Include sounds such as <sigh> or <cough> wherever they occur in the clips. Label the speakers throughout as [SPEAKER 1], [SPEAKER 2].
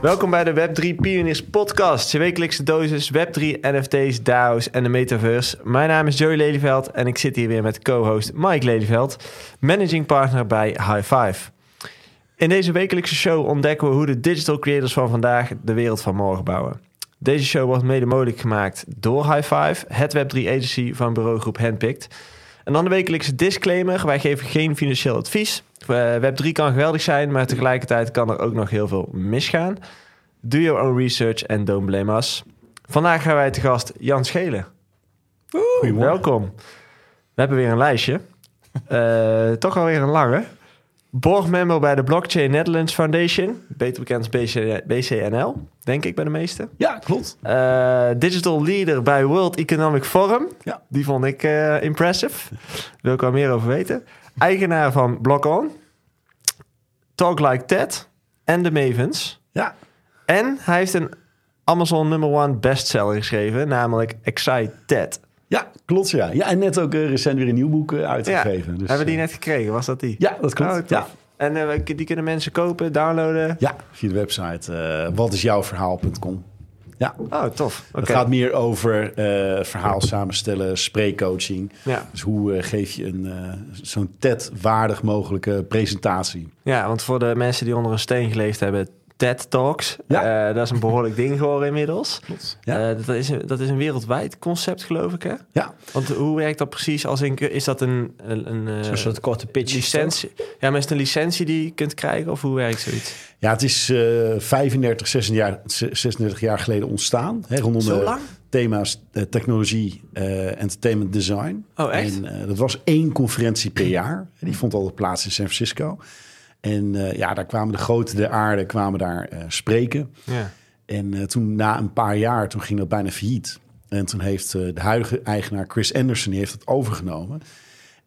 [SPEAKER 1] Welkom bij de Web3 Pioneers podcast. Je wekelijkse dosis Web3, NFT's, DAO's en de metaverse. Mijn naam is Joey Lelyveld en ik zit hier weer met co-host Mike Lelyveld, managing partner bij High Five. In deze wekelijkse show ontdekken we hoe de digital creators van vandaag de wereld van morgen bouwen. Deze show wordt mede mogelijk gemaakt door High Five, het Web3 agency van bureaugroep Handpicked. En dan de wekelijkse disclaimer. Wij geven geen financieel advies. Uh, Web3 kan geweldig zijn, maar tegelijkertijd kan er ook nog heel veel misgaan. Do your own research and don't blame us. Vandaag gaan wij te gast Jan Schelen. Welkom. We hebben weer een lijstje. Uh, toch alweer een lange. Boardmember bij de Blockchain Netherlands Foundation. Beter bekend als BC, BCNL, denk ik bij de meeste.
[SPEAKER 2] Ja, klopt.
[SPEAKER 1] Uh, digital Leader bij World Economic Forum.
[SPEAKER 2] Ja.
[SPEAKER 1] Die vond ik uh, impressive. Wil ik wel meer over weten. Eigenaar van Block On. Talk Like Ted. En de Mavens.
[SPEAKER 2] Ja.
[SPEAKER 1] En hij heeft een Amazon number one bestseller geschreven. Namelijk Excited.
[SPEAKER 2] Ja, klopt ja. Ja, en net ook uh, recent weer een nieuw boek uh, uitgegeven.
[SPEAKER 1] Ja, dus, hebben we die net gekregen? Was dat die?
[SPEAKER 2] Ja, dat klopt. Oh, ja.
[SPEAKER 1] En uh, die kunnen mensen kopen, downloaden?
[SPEAKER 2] Ja, via de website watisjouwverhaal.com. Ja.
[SPEAKER 1] Oh, tof.
[SPEAKER 2] Okay. Het gaat meer over verhaal samenstellen, spreekcoaching. Ja. Dus hoe geef je een zo'n TED-waardig mogelijke presentatie?
[SPEAKER 1] Ja, want voor de mensen die onder een steen geleefd hebben... TED Talks. Ja. Uh, dat is een behoorlijk ding geworden inmiddels.
[SPEAKER 2] Klopt.
[SPEAKER 1] Ja. Uh, dat, is een, dat is een wereldwijd concept, geloof ik, hè?
[SPEAKER 2] Ja.
[SPEAKER 1] Want hoe werkt dat precies? Als in, is dat een... een, een
[SPEAKER 3] Zo'n soort korte pitch.
[SPEAKER 1] Licentie? Ja, maar is het een licentie die je kunt krijgen? Of hoe werkt zoiets?
[SPEAKER 2] Ja, het is uh, 35, 36 jaar, 36 jaar geleden ontstaan. Hè, rondom
[SPEAKER 1] Zo lang?
[SPEAKER 2] thema's technologie, entertainment design.
[SPEAKER 1] Oh, echt?
[SPEAKER 2] En dat was één conferentie per jaar. Die vond altijd plaats in San Francisco. En uh, ja, daar kwamen de grote der aarde kwamen daar uh, spreken.
[SPEAKER 1] Ja.
[SPEAKER 2] En uh, toen na een paar jaar, toen ging dat bijna failliet. En toen heeft de huidige eigenaar Chris Anderson, die heeft het overgenomen.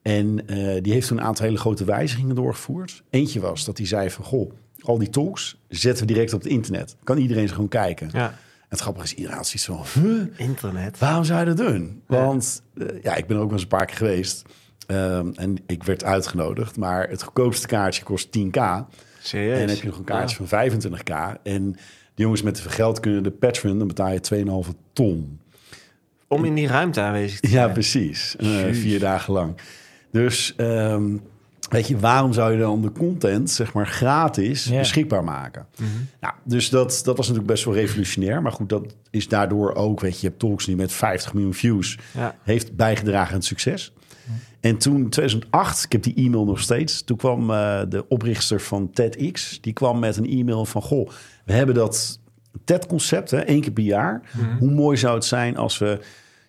[SPEAKER 2] En die heeft toen een aantal hele grote wijzigingen doorgevoerd. Eentje was dat hij zei van, goh, al die talks zetten we direct op het internet. Kan iedereen ze gewoon kijken.
[SPEAKER 1] Ja.
[SPEAKER 2] En het grappige is, iedereen had zoiets van, huh?
[SPEAKER 1] Internet?
[SPEAKER 2] Waarom zou je dat doen? Want ja, ik ben er ook wel eens een paar keer geweest. Um, en ik werd uitgenodigd, maar het goedkoopste kaartje kost 10k.
[SPEAKER 1] Serieus?
[SPEAKER 2] En dan heb je nog een kaartje ja. van 25k. En de jongens met veel geld kunnen de patron, dan betaal je 2,5 ton.
[SPEAKER 1] Om in die ruimte aanwezig te
[SPEAKER 2] zijn? Ja, precies. Uh, vier dagen lang. Dus um, weet je, waarom zou je dan de content, zeg maar, gratis beschikbaar maken?
[SPEAKER 1] Mhm.
[SPEAKER 2] Mm -hmm. nou, dus dat, dat was natuurlijk best wel revolutionair. Maar goed, dat is daardoor ook, weet je, je hebt talks die met 50 miljoen views
[SPEAKER 1] ja.
[SPEAKER 2] heeft bijgedragen aan het succes. En toen, in 2008, ik heb die e-mail nog steeds. Toen kwam uh, de oprichter van TEDx. Die kwam met een e-mail van... Goh, we hebben dat TED-concept, hè, één keer per jaar.
[SPEAKER 1] Mm -hmm.
[SPEAKER 2] Hoe mooi zou het zijn als we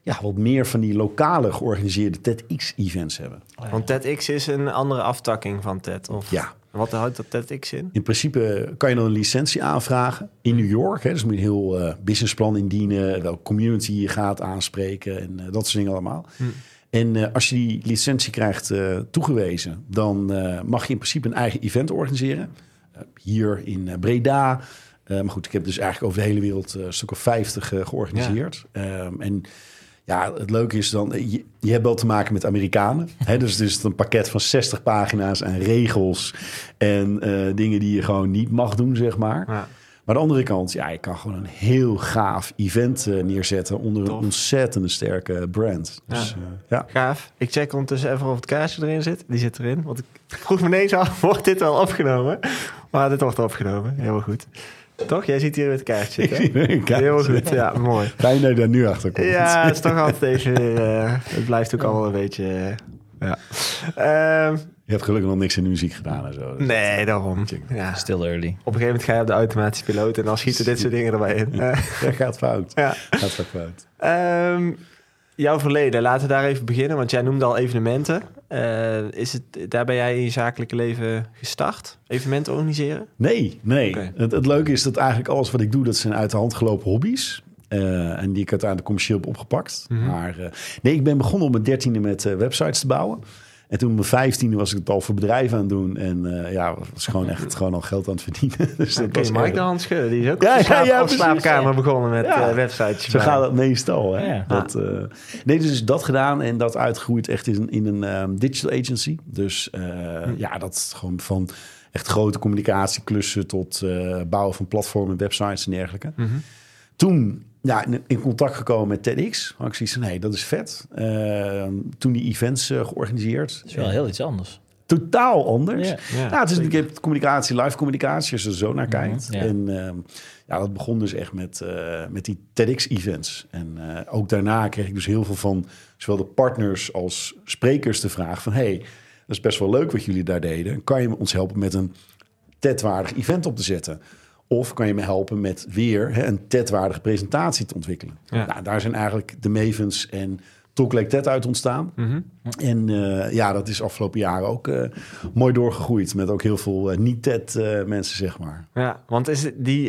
[SPEAKER 2] ja, wat meer van die lokale georganiseerde TEDx-events hebben?
[SPEAKER 1] Want TEDx is een andere aftakking van TED, of?
[SPEAKER 2] Ja.
[SPEAKER 1] Wat houdt dat TEDx in?
[SPEAKER 2] In principe kan je dan een licentie aanvragen in New York. Hè, dus moet je een heel uh, businessplan indienen... welke community je gaat aanspreken en uh, dat soort dingen allemaal...
[SPEAKER 1] Hm.
[SPEAKER 2] En uh, als je die licentie krijgt uh, toegewezen, dan uh, mag je in principe een eigen event organiseren. hier in Breda. maar goed, ik heb dus eigenlijk over de hele wereld een stuk of 50 georganiseerd. Ja. Um, en ja, het leuke is dan, je, je hebt wel te maken met Amerikanen. <laughs> hè, dus het is een pakket van 60 pagina's aan regels en dingen die je gewoon niet mag doen, zeg maar.
[SPEAKER 1] Ja.
[SPEAKER 2] Maar aan de andere kant, ja, je kan gewoon een heel gaaf event uh, neerzetten onder
[SPEAKER 1] Tof.
[SPEAKER 2] een ontzettend sterke brand. Dus,
[SPEAKER 1] Ja.
[SPEAKER 2] uh, ja.
[SPEAKER 1] Gaaf. Ik check ondertussen even of het kaartje erin zit. Die zit erin. Want ik vroeg me ineens af, <laughs> wordt dit wel opgenomen? Maar dit wordt opgenomen. Helemaal goed. Toch? Jij ziet hier het kaartje. Helemaal goed. Ja, mooi.
[SPEAKER 2] Fijn dat je daar nu achter komt.
[SPEAKER 1] Ja, het is toch altijd even weer... eh, het blijft ook allemaal een beetje... eh, ja. Ehm,
[SPEAKER 2] Je hebt gelukkig nog niks in de muziek gedaan en zo. Dus
[SPEAKER 1] nee, daarom. Ja.
[SPEAKER 3] Still early.
[SPEAKER 1] Op een gegeven moment ga je op de automatische piloot... en dan schieten dit soort dingen erbij in. Eh, <laughs>
[SPEAKER 2] Dat gaat fout.
[SPEAKER 1] ja.
[SPEAKER 2] Gaat fout.
[SPEAKER 1] Ehm, jouw verleden, laten we daar even beginnen, want jij noemde al evenementen. Eh, is het, daar ben jij in je zakelijke leven gestart? Evenementen organiseren?
[SPEAKER 2] Nee, nee. Het, het leuke is dat eigenlijk alles wat ik doe, dat zijn uit de hand gelopen hobby's. Eh, en die ik uiteindelijk commercieel heb opgepakt.
[SPEAKER 1] Mhm.
[SPEAKER 2] Maar eh, nee, ik ben begonnen op mijn dertiende met websites te bouwen. En toen op mijn vijftiende was ik het al voor bedrijven aan het doen. En eh, ja, was gewoon echt gewoon al geld aan het verdienen. <laughs> dus dat was
[SPEAKER 1] Mike de hand schudden. Die is ook
[SPEAKER 2] Ja,
[SPEAKER 1] op op slaapkamer begonnen met
[SPEAKER 2] Ja.
[SPEAKER 1] eh, websites.
[SPEAKER 2] Zo gaat het meestal. Hè?
[SPEAKER 3] Ja.
[SPEAKER 2] Dat, eh, nee, dus dat gedaan en dat uitgegroeid echt in, in een ehm, digital agency. Dus eh,
[SPEAKER 1] Hm.
[SPEAKER 2] ja, dat gewoon van echt grote communicatieklussen tot eh, bouwen van platformen, websites en dergelijke.
[SPEAKER 1] Mhm.
[SPEAKER 2] Toen ja, in, in contact gekomen met TEDx. Had ik zoiets nee, dat is vet. Eh, toen die events eh, georganiseerd.
[SPEAKER 3] Dat is wel heel iets anders.
[SPEAKER 2] Totaal anders.
[SPEAKER 3] Ja.
[SPEAKER 1] Ja,
[SPEAKER 2] nou, het is natuurlijk communicatie, live communicatie, als je er zo naar kijkt.
[SPEAKER 3] ja.
[SPEAKER 2] En ehm, ja, dat begon dus echt met, eh, met die TEDx-events. En eh, ook daarna kreeg ik dus heel veel van zowel de partners als sprekers de vraag van... hey, dat is best wel leuk wat jullie daar deden. Kan je ons helpen met een TED-waardig event op te zetten? Of kan je me helpen met weer hè, een TED-waardige presentatie te ontwikkelen?
[SPEAKER 1] Ja.
[SPEAKER 2] Nou, daar zijn eigenlijk de Mavens en Talk Like TED uit ontstaan.
[SPEAKER 1] Mhm.
[SPEAKER 2] En eh, ja, dat is afgelopen jaren ook eh, mooi doorgegroeid. Met ook heel veel eh, niet-TED-mensen, zeg maar.
[SPEAKER 1] Ja, want is het die,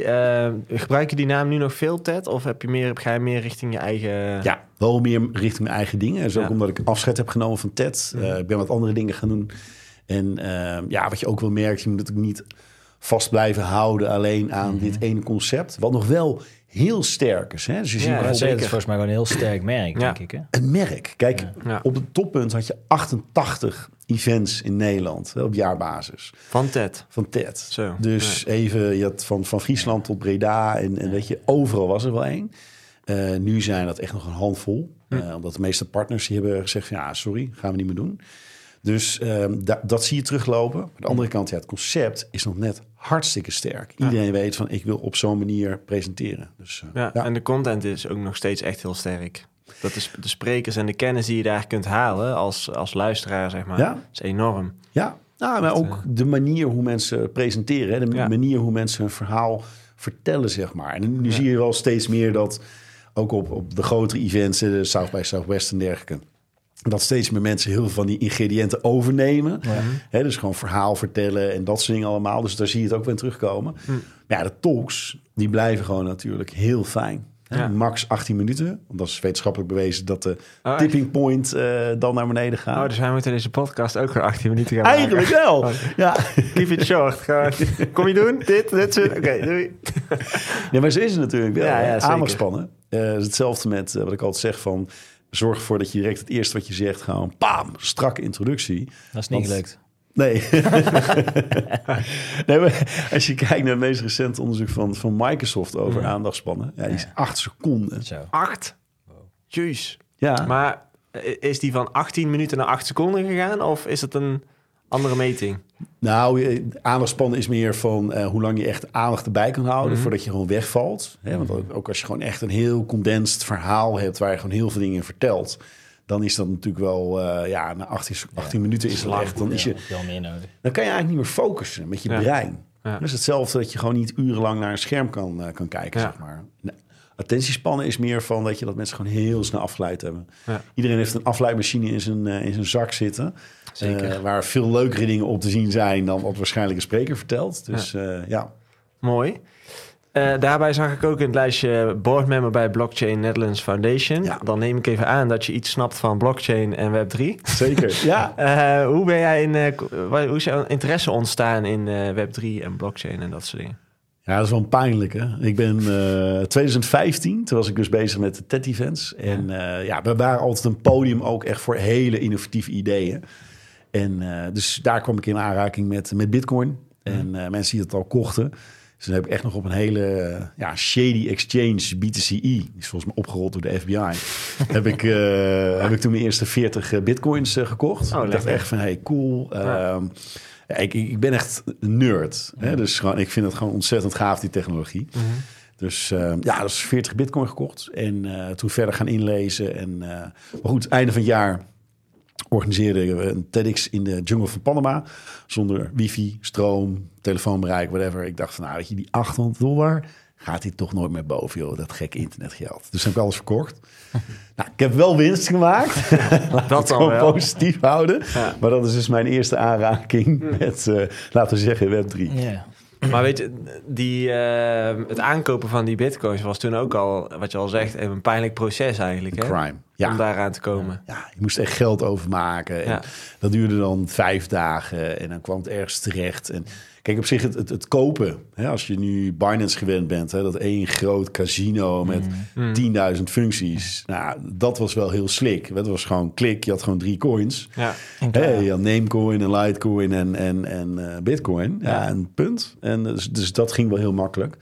[SPEAKER 1] gebruik je die naam nu nog veel, Ted? Of heb je meer, ga je meer richting je eigen...
[SPEAKER 2] Ja, wel meer richting mijn eigen dingen. Is ook
[SPEAKER 1] Ja.
[SPEAKER 2] omdat ik afscheid heb genomen van TED. Eh, ik ben wat andere dingen gaan doen. En ja, wat je ook wel merkt, je moet ook niet vast blijven houden alleen aan dit ene concept. Wat nog wel heel sterk is. Hè? Dus je ziet
[SPEAKER 1] Ja,
[SPEAKER 3] zeker. Het is volgens mij gewoon een heel sterk merk,
[SPEAKER 1] Ja.
[SPEAKER 3] denk ik. Hè?
[SPEAKER 2] een merk. Kijk,
[SPEAKER 1] Ja.
[SPEAKER 2] op het toppunt had je 88 events in Nederland hè, op jaarbasis.
[SPEAKER 1] Van Ted.
[SPEAKER 2] Van TED.
[SPEAKER 1] Zo,
[SPEAKER 2] Dus even, je had van, van Friesland tot Breda en, en weet je, overal was er wel één. Eh, nu zijn dat echt nog een handvol. Eh, omdat de meeste partners die hebben gezegd van ja, sorry, gaan we niet meer doen. Dus ehm, da- dat zie je teruglopen. Aan de andere kant, ja, het concept is nog net hartstikke sterk. Iedereen weet van ik wil op zo'n manier presenteren. Dus eh,
[SPEAKER 1] Ja,
[SPEAKER 2] ja.
[SPEAKER 1] en de content is ook nog steeds echt heel sterk. Dat is de sprekers en de kennis die je daar kunt halen als, als luisteraar, zeg maar,
[SPEAKER 2] Ja.
[SPEAKER 1] is enorm.
[SPEAKER 2] Ja, nou, maar ook de manier hoe mensen presenteren. De manier hoe mensen hun verhaal vertellen, zeg maar. En nu zie je wel steeds meer dat, ook op, op de grotere events, de South by Southwest en dergelijke... dat steeds meer mensen heel veel van die ingrediënten overnemen. Dus gewoon verhaal vertellen en dat soort dingen allemaal. Dus daar zie je het ook weer terugkomen.
[SPEAKER 1] Hm.
[SPEAKER 2] Maar ja, de talks, die blijven gewoon natuurlijk heel fijn.
[SPEAKER 1] Ja.
[SPEAKER 2] Max 18 minuten. Want dat is wetenschappelijk bewezen dat de
[SPEAKER 1] Oh,
[SPEAKER 2] tipping point eh, dan naar beneden gaat.
[SPEAKER 1] Oh, dus wij moeten deze podcast ook gewoon 18 minuten gaan maken.
[SPEAKER 2] Eigenlijk wel. Ja.
[SPEAKER 1] Keep it short. <laughs> Kom je doen? Dit, dit. Oké, doei.
[SPEAKER 2] Ja, maar zo is het natuurlijk wel.
[SPEAKER 1] Ja,
[SPEAKER 2] Ja. Eh, is hetzelfde met eh, wat ik altijd zeg van... zorg ervoor dat je direct het eerste wat je zegt... gewoon pam, strakke introductie.
[SPEAKER 3] Dat is niet
[SPEAKER 2] Want-
[SPEAKER 3] gelukt.
[SPEAKER 2] Nee. <laughs> nee maar als je kijkt naar het meest recente onderzoek van, van Microsoft... over aandachtspannen... Ja, die is acht seconden.
[SPEAKER 3] Zo.
[SPEAKER 1] Acht? Jeez.
[SPEAKER 2] Ja,
[SPEAKER 1] Maar eh, is die van 18 minuten naar 8 seconden gegaan? Of is het een andere meting?
[SPEAKER 2] nou, aandachtspannen is meer van... eh, hoe lang je echt aandacht erbij kan houden...
[SPEAKER 1] Mhm.
[SPEAKER 2] voordat je gewoon wegvalt. Hè? Want ook, als je gewoon echt een heel condensed verhaal hebt... waar je gewoon heel veel dingen in vertelt... dan is dat natuurlijk wel... eh, ja, na 18, sec- 18 minuten is het
[SPEAKER 1] lang.
[SPEAKER 2] echt... Dan is je,
[SPEAKER 3] veel meer nodig.
[SPEAKER 2] dan kan je eigenlijk niet meer focussen met je
[SPEAKER 1] Ja.
[SPEAKER 2] brein.
[SPEAKER 1] Ja.
[SPEAKER 2] Dat is hetzelfde dat je gewoon niet urenlang naar een scherm kan, eh, kan kijken, zeg maar. Attentiespannen is meer van dat je dat mensen gewoon heel snel afgeleid hebben. Iedereen heeft een afleidmachine in zijn, in zijn zak zitten.
[SPEAKER 1] Zeker.
[SPEAKER 2] eh, waar veel leukere dingen op te zien zijn dan wat waarschijnlijk een spreker vertelt. Dus ja, ja.
[SPEAKER 1] Mooi. Eh, daarbij zag ik ook in het lijstje boardmember bij Blockchain Netherlands Foundation.
[SPEAKER 2] Ja.
[SPEAKER 1] Dan neem ik even aan dat je iets snapt van blockchain en Web3.
[SPEAKER 2] zeker. <laughs> ja.
[SPEAKER 1] Eh, hoe ben jij in, eh, hoe is jouw interesse ontstaan in eh, Web3 en blockchain en dat soort dingen?
[SPEAKER 2] Ja, dat is wel pijnlijk, hè? Ik ben eh 2015, toen was ik dus bezig met de TED-events. En eh, ja, we waren altijd een podium ook echt voor hele innovatieve ideeën. En eh, dus daar kwam ik in aanraking met, met Bitcoin. En eh, mensen die het al kochten. Dus dan heb ik echt nog op een hele eh, ja, shady exchange, BTCE, die is volgens mij opgerold door de FBI, <laughs> heb, ik, heb ik toen mijn eerste 40 eh, bitcoins gekocht.
[SPEAKER 1] Oh,
[SPEAKER 2] ik dacht echt van, hey, cool.
[SPEAKER 1] Ja.
[SPEAKER 2] Ehm, ik, ik ben echt een nerd. Hè? Dus gewoon, ik vind het gewoon ontzettend gaaf, die technologie. Dus eh, ja, dat is 40 bitcoin gekocht. En toen verder gaan inlezen. En, maar goed, einde van het jaar organiseerden we een TEDx in de jungle van Panama. Zonder wifi, stroom, telefoonbereik, whatever. Ik dacht van, nou weet je, die 800 dollar gaat hij toch nooit meer boven, joh. Dat gekke internetgeld. Dus heb ik alles verkocht. <laughs> nou, ik heb wel winst gemaakt. <laughs> Laat
[SPEAKER 1] Dat
[SPEAKER 2] gewoon
[SPEAKER 1] wel.
[SPEAKER 2] positief houden.
[SPEAKER 1] Ja.
[SPEAKER 2] Maar dat is dus mijn eerste aanraking met, eh, laten we zeggen, Web3.
[SPEAKER 3] Ja.
[SPEAKER 1] Maar weet je, die, eh, het aankopen van die bitcoins was toen ook al, wat je al zegt, even een pijnlijk proces eigenlijk. Hè?
[SPEAKER 2] Crime. Ja.
[SPEAKER 1] om daaraan te komen.
[SPEAKER 2] Ja, je moest echt geld overmaken. En
[SPEAKER 1] Ja.
[SPEAKER 2] Dat duurde dan vijf dagen en dan kwam het ergens terecht. En kijk, op zich het, het, het kopen. Hè, als je nu Binance gewend bent, hè, dat één groot casino met
[SPEAKER 1] Mm.
[SPEAKER 2] 10.000 functies. Nou, dat was wel heel slik. Het was gewoon klik, je had gewoon drie coins.
[SPEAKER 1] Ja.
[SPEAKER 2] Hey, je had Namecoin en Litecoin en, en, en eh, Bitcoin. Ja,
[SPEAKER 1] Ja.
[SPEAKER 2] en punt. En dus, dus dat ging wel heel makkelijk.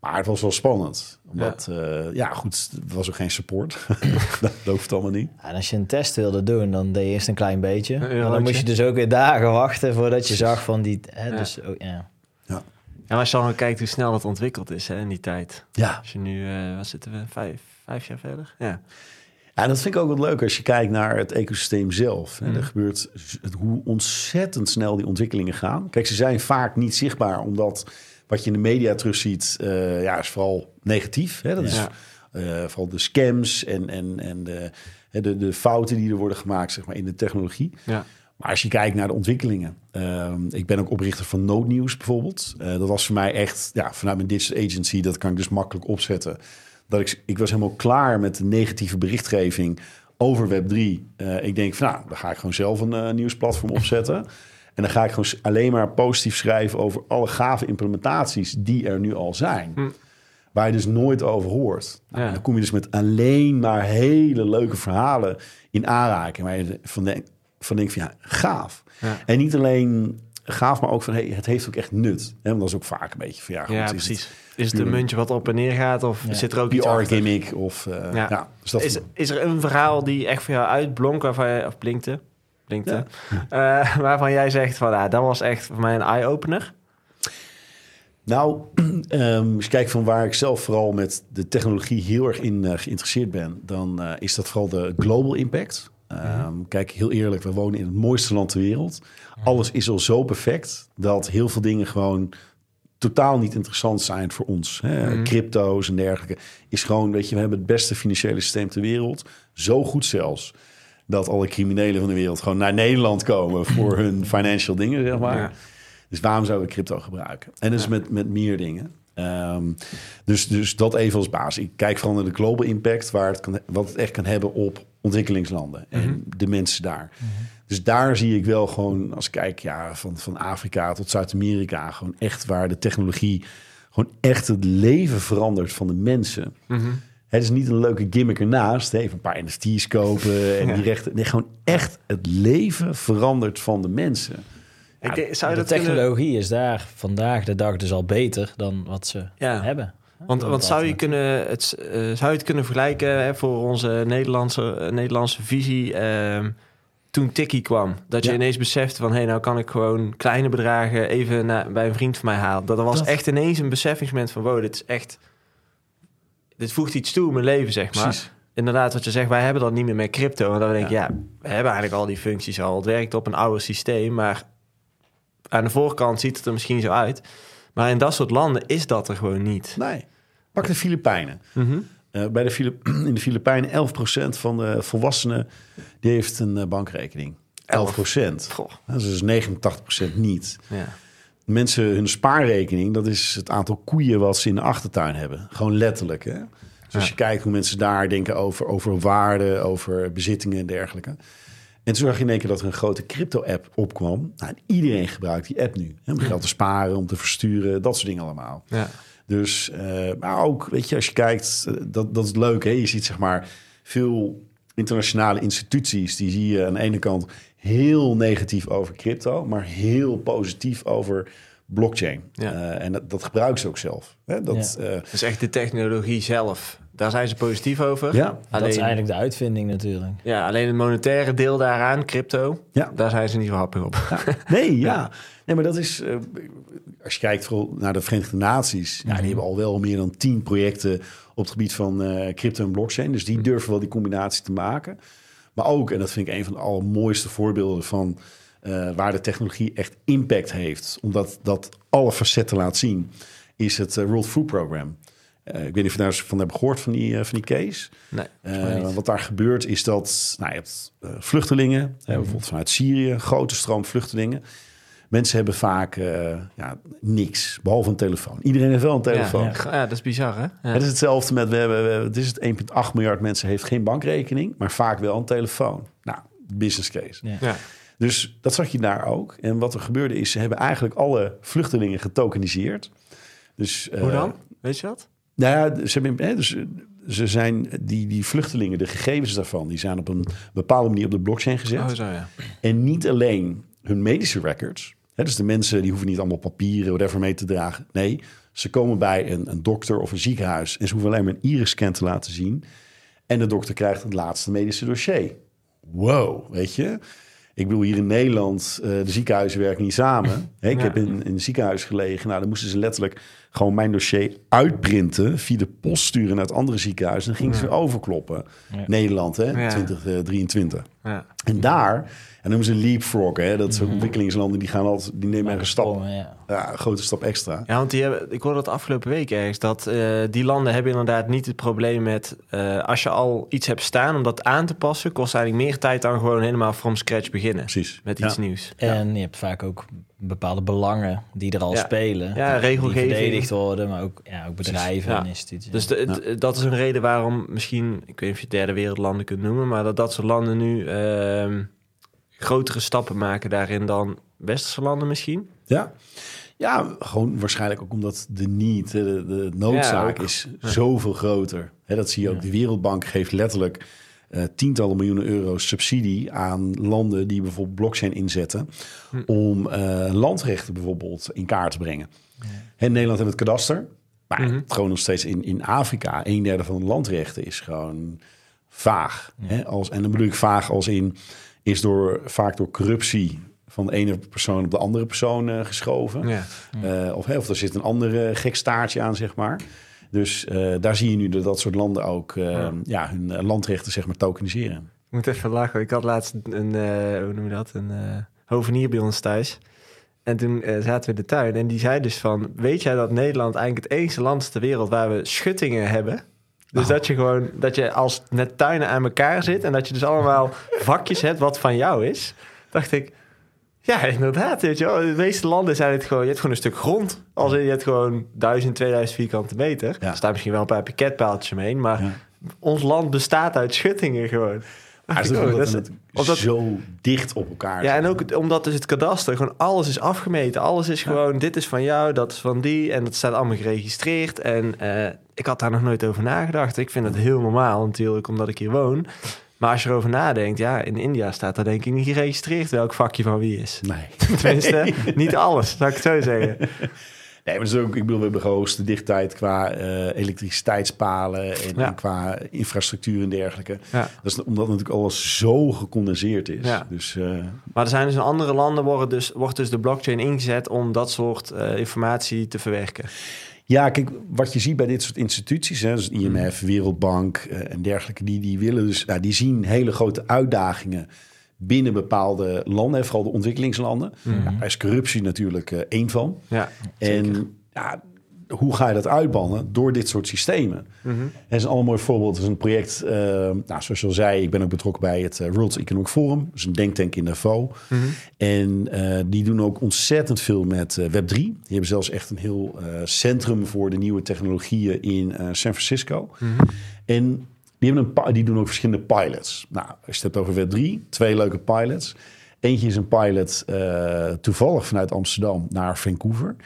[SPEAKER 2] Maar het was wel spannend. Omdat, ja, ja goed, er was ook geen support. <laughs> dat hoeft allemaal niet.
[SPEAKER 3] Ja, en als je een test wilde doen, dan deed je eerst een klein beetje. En dan moest je dus ook weer dagen wachten voordat je zag van die... Hè,
[SPEAKER 1] Ja.
[SPEAKER 3] dus, ook, ja.
[SPEAKER 1] En als je dan kijkt hoe snel dat ontwikkeld is hè, in die tijd.
[SPEAKER 2] Ja.
[SPEAKER 1] Als je nu, eh wat zitten we, vijf, vijf jaar verder? Ja.
[SPEAKER 2] Ja, dat vind ik ook wat leuk als je kijkt naar het ecosysteem zelf.
[SPEAKER 1] Mm.
[SPEAKER 2] En er gebeurt het, hoe ontzettend snel die ontwikkelingen gaan. Kijk, ze zijn vaak niet zichtbaar, omdat wat je in de media terugziet, eh ja, is vooral negatief. Hè? Dat is eh, vooral de scams en, en, en de, de, de fouten die er worden gemaakt zeg maar, in de technologie.
[SPEAKER 1] Ja.
[SPEAKER 2] Maar als je kijkt naar de ontwikkelingen. ehm, ik ben ook oprichter van Noodnieuws bijvoorbeeld. Eh, dat was voor mij echt, ja, vanuit mijn digital agency, dat kan ik dus makkelijk opzetten. Dat ik, ik was helemaal klaar met de negatieve berichtgeving over Web3. Eh, ik denk van nou, dan ga ik gewoon zelf een nieuwsplatform opzetten. <laughs> En dan ga ik gewoon alleen maar positief schrijven over alle gave implementaties die er nu al zijn.
[SPEAKER 1] Hm.
[SPEAKER 2] Waar je dus nooit over hoort. Nou,
[SPEAKER 1] Ja.
[SPEAKER 2] Dan kom je dus met alleen maar hele leuke verhalen in aanraking. Waar je van denkt van, denk van ja, gaaf.
[SPEAKER 1] Ja.
[SPEAKER 2] En niet alleen gaaf, maar ook van hey, het heeft ook echt nut. Hè? Want dat is ook vaak een beetje van ja, goed,
[SPEAKER 1] ja,
[SPEAKER 2] is
[SPEAKER 1] precies.
[SPEAKER 2] het
[SPEAKER 1] Is het een muntje wat op en neer gaat of
[SPEAKER 3] Ja.
[SPEAKER 1] zit er ook iets achter?
[SPEAKER 2] gimmick of eh,
[SPEAKER 1] Ja.
[SPEAKER 2] ja. dus dat
[SPEAKER 1] Is, is er een verhaal die echt voor jou uitblonk, waarvan je, of blinkte, blinkte,
[SPEAKER 2] Ja.
[SPEAKER 1] eh, <laughs> waarvan jij zegt van, ja, dat was echt voor mij een eye-opener?
[SPEAKER 2] Nou, <clears throat> ehm, als je kijkt van waar ik zelf vooral met de technologie heel erg in eh, geïnteresseerd ben, dan eh, is dat vooral de global impact. Ehm, Kijk, heel eerlijk, we wonen in het mooiste land ter wereld. Alles is al zo perfect dat heel veel dingen gewoon totaal niet interessant zijn voor ons. Hè?
[SPEAKER 1] Mhm.
[SPEAKER 2] Crypto's en dergelijke is gewoon, weet je, we hebben het beste financiële systeem ter wereld. Zo goed zelfs dat alle criminelen van de wereld gewoon naar Nederland komen voor <laughs> hun financial dingen, zeg maar.
[SPEAKER 1] Ja.
[SPEAKER 2] Dus waarom zouden we crypto gebruiken? En dus
[SPEAKER 1] Ja.
[SPEAKER 2] met, met meer dingen. Ehm, dus, dus dat even als basis. Ik kijk vooral naar de global impact, waar het kan, wat het echt kan hebben op ontwikkelingslanden en
[SPEAKER 1] Mhm.
[SPEAKER 2] de mensen daar. Dus daar zie ik wel gewoon, als ik kijk ja, van, van Afrika tot Zuid-Amerika, gewoon echt waar de technologie gewoon echt het leven verandert van de mensen.
[SPEAKER 1] Mhm.
[SPEAKER 2] Het is niet een leuke gimmick ernaast, hè, even een paar NFT's kopen <laughs> en
[SPEAKER 1] Ja.
[SPEAKER 2] die rechten. Nee, gewoon echt het leven verandert van de mensen.
[SPEAKER 1] Ik zou
[SPEAKER 3] de
[SPEAKER 1] dat kunnen...
[SPEAKER 3] technologie is daar vandaag de dag dus al beter dan wat ze
[SPEAKER 1] Ja.
[SPEAKER 3] hebben.
[SPEAKER 1] Want, want zou, je kunnen, het, eh, zou je het kunnen vergelijken hè, voor onze Nederlandse, eh, Nederlandse visie ehm, toen Tikkie kwam? Dat je
[SPEAKER 2] Ja.
[SPEAKER 1] ineens beseft van, hé, hey, nou kan ik gewoon kleine bedragen even naar, bij een vriend van mij halen. Dat er was
[SPEAKER 2] Dat-
[SPEAKER 1] echt ineens een besefingsmoment van, wow, dit is echt... Dit voegt iets toe in mijn leven, zeg maar.
[SPEAKER 2] Precies.
[SPEAKER 1] Inderdaad, wat je zegt, wij hebben dan niet meer met crypto. En dan denk ik, ja. we hebben eigenlijk al die functies al. Het werkt op een oude systeem, maar aan de voorkant ziet het er misschien zo uit. Maar in dat soort landen is dat er gewoon niet.
[SPEAKER 2] Nee. Pak de Filipijnen.
[SPEAKER 1] Mhm.
[SPEAKER 2] Eh, bij de Filip- <clears throat> in de Filipijnen 11% van de volwassenen die heeft een eh, bankrekening. 11%.
[SPEAKER 1] Goh,
[SPEAKER 2] Dat is dus 89% niet.
[SPEAKER 1] ja.
[SPEAKER 2] Mensen, hun spaarrekening, dat is het aantal koeien wat ze in de achtertuin hebben. Gewoon letterlijk. Hè? Dus als je kijkt hoe mensen daar denken over, over waarde, over bezittingen en dergelijke. En toen zag je in één keer dat er een grote crypto-app opkwam. Nou, en iedereen gebruikt die app nu. Hè, om geld te sparen, om te versturen, dat soort dingen allemaal.
[SPEAKER 1] Ja.
[SPEAKER 2] Dus, eh, maar ook, weet je, als je kijkt, eh, dat, dat is leuk. Hè? Je ziet zeg maar veel internationale instituties, die zie je aan de ene kant heel negatief over crypto, maar heel positief over blockchain.
[SPEAKER 1] Ja.
[SPEAKER 2] Eh, en dat, dat gebruiken ze ook zelf. Hè? Dat, eh,
[SPEAKER 1] Dus echt de technologie zelf, daar zijn ze positief over.
[SPEAKER 2] ja,
[SPEAKER 3] Dat is eigenlijk de uitvinding natuurlijk.
[SPEAKER 1] ja, alleen het monetaire deel daaraan, crypto,
[SPEAKER 2] Ja.
[SPEAKER 1] daar zijn ze niet zo happig op. <laughs>
[SPEAKER 2] Nee, ja. Nee, maar dat is... eh, als je kijkt vooral naar de Verenigde Naties... Ja, die hebben al wel meer dan tien projecten... op het gebied van eh, crypto en blockchain. Dus die durven wel die combinatie te maken. Maar ook, en dat vind ik een van de allermooiste voorbeelden... van eh, waar de technologie echt impact heeft... omdat dat alle facetten laat zien... is het eh, World Food Program. Eh, ik weet niet of je daar eens van hebben gehoord van die, van die case...
[SPEAKER 1] Nee,
[SPEAKER 2] wat daar gebeurt is dat nou, je hebt vluchtelingen,
[SPEAKER 1] Mhm.
[SPEAKER 2] hè, bijvoorbeeld vanuit Syrië, grote stroom vluchtelingen. Mensen hebben vaak eh, ja, niks, behalve een telefoon. Iedereen heeft wel een telefoon.
[SPEAKER 1] Ja, ja. dat is bizar, hè? Ja.
[SPEAKER 2] Het is hetzelfde met, we hebben, we hebben- het is het 1,8 miljard mensen heeft geen bankrekening, maar vaak wel een telefoon. Nou, business case.
[SPEAKER 3] Ja.
[SPEAKER 1] Ja.
[SPEAKER 2] Dus dat zag je daar ook. En wat er gebeurde is, ze hebben eigenlijk alle vluchtelingen getokeniseerd. Dus,
[SPEAKER 1] Hoe
[SPEAKER 2] eh,
[SPEAKER 1] dan? Weet je dat?
[SPEAKER 2] nou ja, ze, hebben, hè, dus, eh, ze zijn die, die vluchtelingen, de gegevens daarvan, die zijn op een bepaalde manier op de blockchain gezet.
[SPEAKER 1] Oh, zo ja.
[SPEAKER 2] En niet alleen hun medische records. Hè, dus de mensen die hoeven niet allemaal papieren, whatever mee te dragen. Nee, ze komen bij een, een dokter of een ziekenhuis en ze hoeven alleen maar een iris-scan te laten zien. En de dokter krijgt het laatste medische dossier. Wow, weet je. Ik bedoel, hier in Nederland, eh, de ziekenhuizen werken niet samen. Ik
[SPEAKER 1] Ja.
[SPEAKER 2] heb in, in een ziekenhuis gelegen. Nou, dan moesten ze letterlijk gewoon mijn dossier uitprinten, via de post sturen naar het andere ziekenhuis. En dan gingen ze overkloppen.
[SPEAKER 3] Ja.
[SPEAKER 2] Nederland, hè,
[SPEAKER 1] Ja.
[SPEAKER 2] 2023.
[SPEAKER 1] Ja.
[SPEAKER 2] En daar, en noemen ze leapfrog, hè, dat soort ontwikkelingslanden, die gaan altijd, die nemen een stap,
[SPEAKER 3] Ja.
[SPEAKER 2] ja, een grote stap extra.
[SPEAKER 1] Ja, want die hebben, ik hoorde dat afgelopen week ergens, dat eh, die landen hebben inderdaad niet het probleem met, eh, als je al iets hebt staan, om dat aan te passen, kost eigenlijk meer tijd dan gewoon helemaal from scratch beginnen.
[SPEAKER 2] Precies.
[SPEAKER 1] Met
[SPEAKER 2] Ja.
[SPEAKER 1] iets nieuws.
[SPEAKER 3] En je hebt vaak ook bepaalde belangen die er al
[SPEAKER 1] Ja.
[SPEAKER 3] spelen.
[SPEAKER 1] Ja,
[SPEAKER 3] Die
[SPEAKER 1] regelgeving.
[SPEAKER 3] verdedigd worden, maar ook, ja, ook bedrijven
[SPEAKER 1] Ja.
[SPEAKER 3] en instituties.
[SPEAKER 1] Dus de- dat is een reden waarom misschien, ik weet niet of je derde wereldlanden kunt noemen, maar dat dat soort landen nu ehm, grotere stappen maken daarin dan westerse landen misschien.
[SPEAKER 2] Ja. Ja, gewoon waarschijnlijk ook omdat de hè, de, de noodzaak
[SPEAKER 1] Ja,
[SPEAKER 2] is zoveel groter. Dat zie je ook. De Wereldbank geeft letterlijk eh, tientallen miljoenen euro's subsidie aan landen die bijvoorbeeld blockchain inzetten
[SPEAKER 1] Hm.
[SPEAKER 2] om eh, landrechten bijvoorbeeld in kaart te brengen. En Nederland heeft het kadaster, maar
[SPEAKER 1] Mhm.
[SPEAKER 2] het gewoon nog steeds in, in Afrika, een derde van de landrechten is gewoon vaag. Hè? Als, en dan bedoel ik vaag als in, is door, vaak door corruptie van de ene persoon op de andere persoon eh, geschoven.
[SPEAKER 1] Ja.
[SPEAKER 2] Eh, of, er zit een andere gek staartje aan, zeg maar. Dus eh, daar zie je nu dat dat soort landen ook eh,
[SPEAKER 1] Ja.
[SPEAKER 2] ja. hun eh, landrechten zeg maar tokeniseren.
[SPEAKER 1] Ik moet even lachen. Ik had laatst een, eh, hoe noem je dat, een eh, hovenier bij ons thuis. En toen eh, zaten we in de tuin en die zei dus van... Weet jij dat Nederland eigenlijk het enige land ter wereld waar we schuttingen hebben? Dus
[SPEAKER 2] Oh.
[SPEAKER 1] dat je gewoon, dat je als net tuinen aan elkaar zit... en dat je dus allemaal vakjes hebt wat van jou is. Dacht ik, ja inderdaad, weet je wel. De meeste landen zijn het gewoon... Je hebt gewoon een stuk grond. Als in, je hebt gewoon 1000, 2000 vierkante meter.
[SPEAKER 2] Ja.
[SPEAKER 1] Er staan misschien wel een paar piketpaaltjes omheen, maar...
[SPEAKER 2] Ja.
[SPEAKER 1] Ons land bestaat uit schuttingen gewoon.
[SPEAKER 2] Maar het
[SPEAKER 1] oh,
[SPEAKER 2] ook
[SPEAKER 1] dat
[SPEAKER 2] omdat
[SPEAKER 1] is-
[SPEAKER 2] het
[SPEAKER 1] omdat-
[SPEAKER 2] zo dicht op elkaar
[SPEAKER 1] ja, en ook omdat dus het kadaster, gewoon alles is afgemeten. Alles is gewoon, dit is van jou, dat is van die. En dat staat allemaal geregistreerd. En eh, ik had daar nog nooit over nagedacht. Ik vind het heel normaal natuurlijk, omdat ik hier woon. Maar als je erover nadenkt, ja, in India staat daar denk ik niet geregistreerd welk vakje van wie is.
[SPEAKER 2] Nee. <laughs>
[SPEAKER 1] Tenminste, niet alles, zou ik het zo zeggen.
[SPEAKER 2] Nee, maar ook, ik bedoel, we hebben de hoogste dichtheid qua eh, elektriciteitspalen en,
[SPEAKER 1] Ja.
[SPEAKER 2] en qua infrastructuur en dergelijke.
[SPEAKER 1] Ja.
[SPEAKER 2] Dat is omdat natuurlijk alles zo gecondenseerd is.
[SPEAKER 1] Ja.
[SPEAKER 2] Dus eh,
[SPEAKER 1] Maar er zijn dus in andere landen worden dus, wordt dus de blockchain ingezet om dat soort eh, informatie te verwerken.
[SPEAKER 2] Ja, kijk, wat je ziet bij dit soort instituties, hè, dus. IMF, Wereldbank eh, en dergelijke, die, die willen dus, ja, die zien hele grote uitdagingen binnen bepaalde landen, en vooral de ontwikkelingslanden. Ja, daar is corruptie natuurlijk eh, één van.
[SPEAKER 1] Ja,
[SPEAKER 2] En ja, hoe ga je dat uitbannen? Door dit soort systemen. Het is een allermooi voorbeeld. Het is een project, eh, nou, zoals je al zei, ik ben ook betrokken bij het eh, World Economic Forum. Dat is een denktank in Davos.
[SPEAKER 1] Mhm.
[SPEAKER 2] En eh, die doen ook ontzettend veel met eh, Web3. Die hebben zelfs echt een heel centrum voor de nieuwe technologieën in San Francisco.
[SPEAKER 1] Mhm.
[SPEAKER 2] En die, hebben een, die doen ook verschillende pilots. Nou, als je het hebt over Web3, twee leuke pilots. Eentje is een pilot toevallig vanuit Amsterdam naar Vancouver.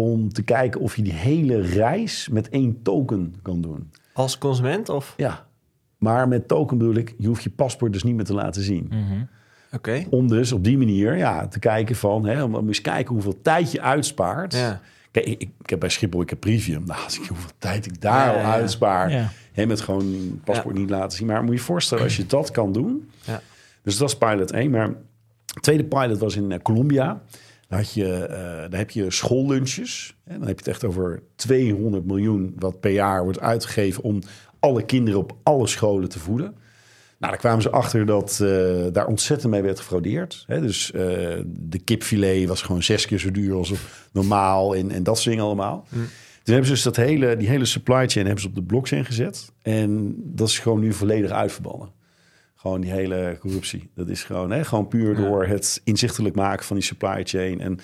[SPEAKER 2] Om te kijken of je die hele reis met één token kan doen.
[SPEAKER 1] als consument of?
[SPEAKER 2] Ja, maar met token bedoel ik, je hoeft je paspoort dus niet meer te laten zien.
[SPEAKER 1] Oké.
[SPEAKER 2] Om dus op die manier ja, te kijken van, hè, om, om eens kijken hoeveel tijd je uitspaart.
[SPEAKER 1] Ja.
[SPEAKER 2] Kijk, ik, ik heb bij Schiphol, ik heb Premium. Nou, als ik hoeveel tijd ik daar
[SPEAKER 1] Ja,
[SPEAKER 2] al
[SPEAKER 1] ja,
[SPEAKER 2] uitspaar.
[SPEAKER 3] Ja.
[SPEAKER 2] Hè, met gewoon paspoort niet laten zien. Maar moet je je voorstellen, als je dat kan doen.
[SPEAKER 1] Ja.
[SPEAKER 2] Dus dat is pilot 1. Maar de tweede pilot was in eh, Colombia. Daar, had je, eh, daar heb je schoollunches. En dan heb je het echt over 200 miljoen wat per jaar wordt uitgegeven... om alle kinderen op alle scholen te voeden. Nou, daar kwamen ze achter dat eh, daar ontzettend mee werd gefraudeerd. Hè? Dus eh, de kipfilet was gewoon zes keer zo duur als normaal en, en dat soort dingen allemaal. Toen hebben ze dus dat hele, die hele supply chain hebben ze op de blockchain gezet. En dat is gewoon nu volledig uitverbannen. Gewoon die hele corruptie. Dat is gewoon, hè, gewoon puur door het inzichtelijk maken van die supply chain. En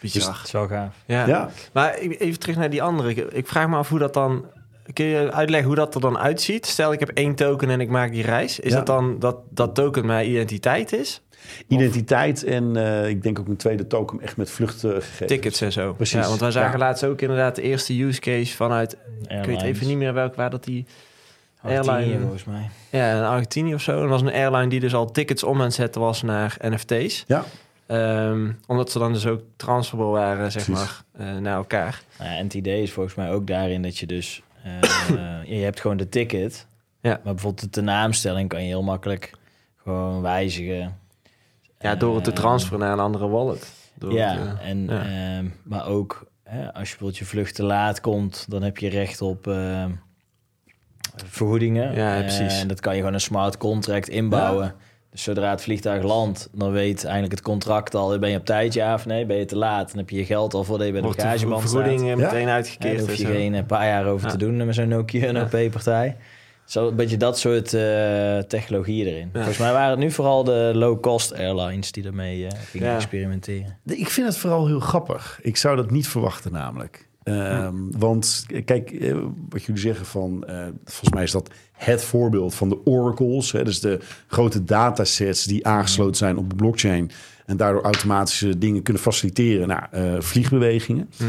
[SPEAKER 1] Bizar.
[SPEAKER 3] Dat is wel gaaf.
[SPEAKER 1] Ja.
[SPEAKER 2] ja,
[SPEAKER 1] Maar even terug naar die andere. Ik, ik vraag me af hoe dat dan... Kun je uitleggen hoe dat er dan uitziet? Stel, ik heb één token en ik maak die reis. Is
[SPEAKER 2] Ja.
[SPEAKER 1] dat dan dat dat token mijn identiteit is?
[SPEAKER 2] identiteit en eh, ik denk ook een tweede token echt met vluchtgegevens.
[SPEAKER 1] Tickets en zo.
[SPEAKER 2] Precies.
[SPEAKER 1] Ja, want wij zagen
[SPEAKER 2] Ja.
[SPEAKER 1] laatst ook inderdaad de eerste use case vanuit... Ik weet even niet meer welk waar dat die...
[SPEAKER 3] Airline
[SPEAKER 1] Airline.
[SPEAKER 3] volgens mij.
[SPEAKER 1] Ja, in Argentinië of zo. En dat was een airline die dus al tickets om aan het zetten was naar NFT's.
[SPEAKER 2] Ja,
[SPEAKER 1] Ehm, omdat ze dan dus ook transferable waren, zeg
[SPEAKER 2] Precies.
[SPEAKER 1] maar, eh, naar elkaar.
[SPEAKER 3] Nou ja, en het idee is volgens mij ook daarin dat je dus... eh, <coughs> je hebt gewoon de ticket.
[SPEAKER 1] Ja.
[SPEAKER 3] Maar bijvoorbeeld de naamstelling kan je heel makkelijk gewoon wijzigen.
[SPEAKER 1] Ja, door het te
[SPEAKER 3] Eh,
[SPEAKER 1] transferen naar een andere wallet. Door
[SPEAKER 3] ja,
[SPEAKER 1] het, eh,
[SPEAKER 3] en,
[SPEAKER 1] ja.
[SPEAKER 3] ehm, maar ook hè, als je bijvoorbeeld je vlucht te laat komt, dan heb je recht op ehm, vergoedingen.
[SPEAKER 1] Ja,
[SPEAKER 3] Eh,
[SPEAKER 1] precies.
[SPEAKER 3] en dat kan je gewoon een smart contract inbouwen. Dus zodra het vliegtuig landt, dan weet eigenlijk het contract al, ben je op tijd ja of nee, ben je te laat, dan heb je je geld al voordat je bij de bagageband staat.
[SPEAKER 1] vergoeding eh,
[SPEAKER 2] Ja.
[SPEAKER 1] meteen
[SPEAKER 3] daar
[SPEAKER 1] uitgekeerd.
[SPEAKER 3] hoef
[SPEAKER 1] en
[SPEAKER 3] je
[SPEAKER 1] zo.
[SPEAKER 3] geen een paar jaar over
[SPEAKER 1] Ja.
[SPEAKER 3] te doen met zo'n Nokia en OP-partij. Zo een beetje dat soort eh, technologieën erin. Volgens mij waren het nu vooral de low-cost airlines die ermee eh, gingen
[SPEAKER 1] Ja.
[SPEAKER 3] experimenteren.
[SPEAKER 2] ik vind het vooral heel grappig. Ik zou dat niet verwachten namelijk. Ehm, Want eh, kijk, eh, wat jullie zeggen van, eh, volgens mij is dat het voorbeeld van de oracles. Hè, dus de grote datasets die aangesloten zijn op de blockchain. En daardoor automatische dingen kunnen faciliteren. Nou, vliegbewegingen.
[SPEAKER 1] Mhm.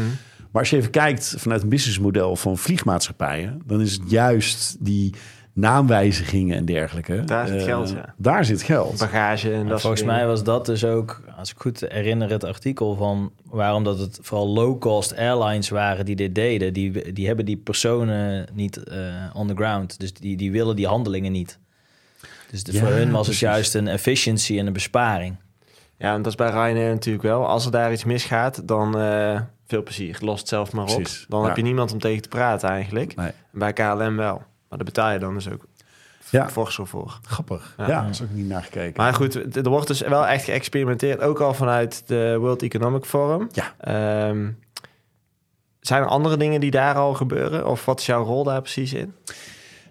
[SPEAKER 2] Maar als je even kijkt vanuit een businessmodel van vliegmaatschappijen, dan is het juist die naamwijzigingen en dergelijke.
[SPEAKER 1] Daar zit
[SPEAKER 2] eh,
[SPEAKER 1] geld, ja.
[SPEAKER 2] Daar zit geld.
[SPEAKER 1] Bagage en dat
[SPEAKER 3] volgens mij was dat dus ook, als ik goed herinner, het artikel van waarom dat het vooral low-cost airlines waren die dit deden. Die, die hebben die personen niet eh, on the ground. Dus die, die willen die handelingen niet. Dus de-
[SPEAKER 2] Ja,
[SPEAKER 3] voor hun was
[SPEAKER 2] precies.
[SPEAKER 3] het juist een efficiency en een besparing.
[SPEAKER 1] Ja, en dat is bij Ryanair natuurlijk wel. Als er daar iets misgaat, dan eh, veel plezier. Los het zelf maar op.
[SPEAKER 2] Precies,
[SPEAKER 1] Dan
[SPEAKER 2] ja.
[SPEAKER 1] heb je niemand om tegen te praten eigenlijk.
[SPEAKER 2] Nee.
[SPEAKER 1] Bij KLM wel. Maar daar betaal je dan dus ook
[SPEAKER 2] Ja.
[SPEAKER 1] fors voor.
[SPEAKER 2] Grappig.
[SPEAKER 1] Ja.
[SPEAKER 2] Ja, daar is ook niet naar gekeken.
[SPEAKER 1] Maar goed, er wordt dus wel echt geëxperimenteerd. Ook al vanuit de World Economic Forum.
[SPEAKER 2] Ja.
[SPEAKER 1] Ehm, zijn er andere dingen die daar al gebeuren? Of wat is jouw rol daar precies in?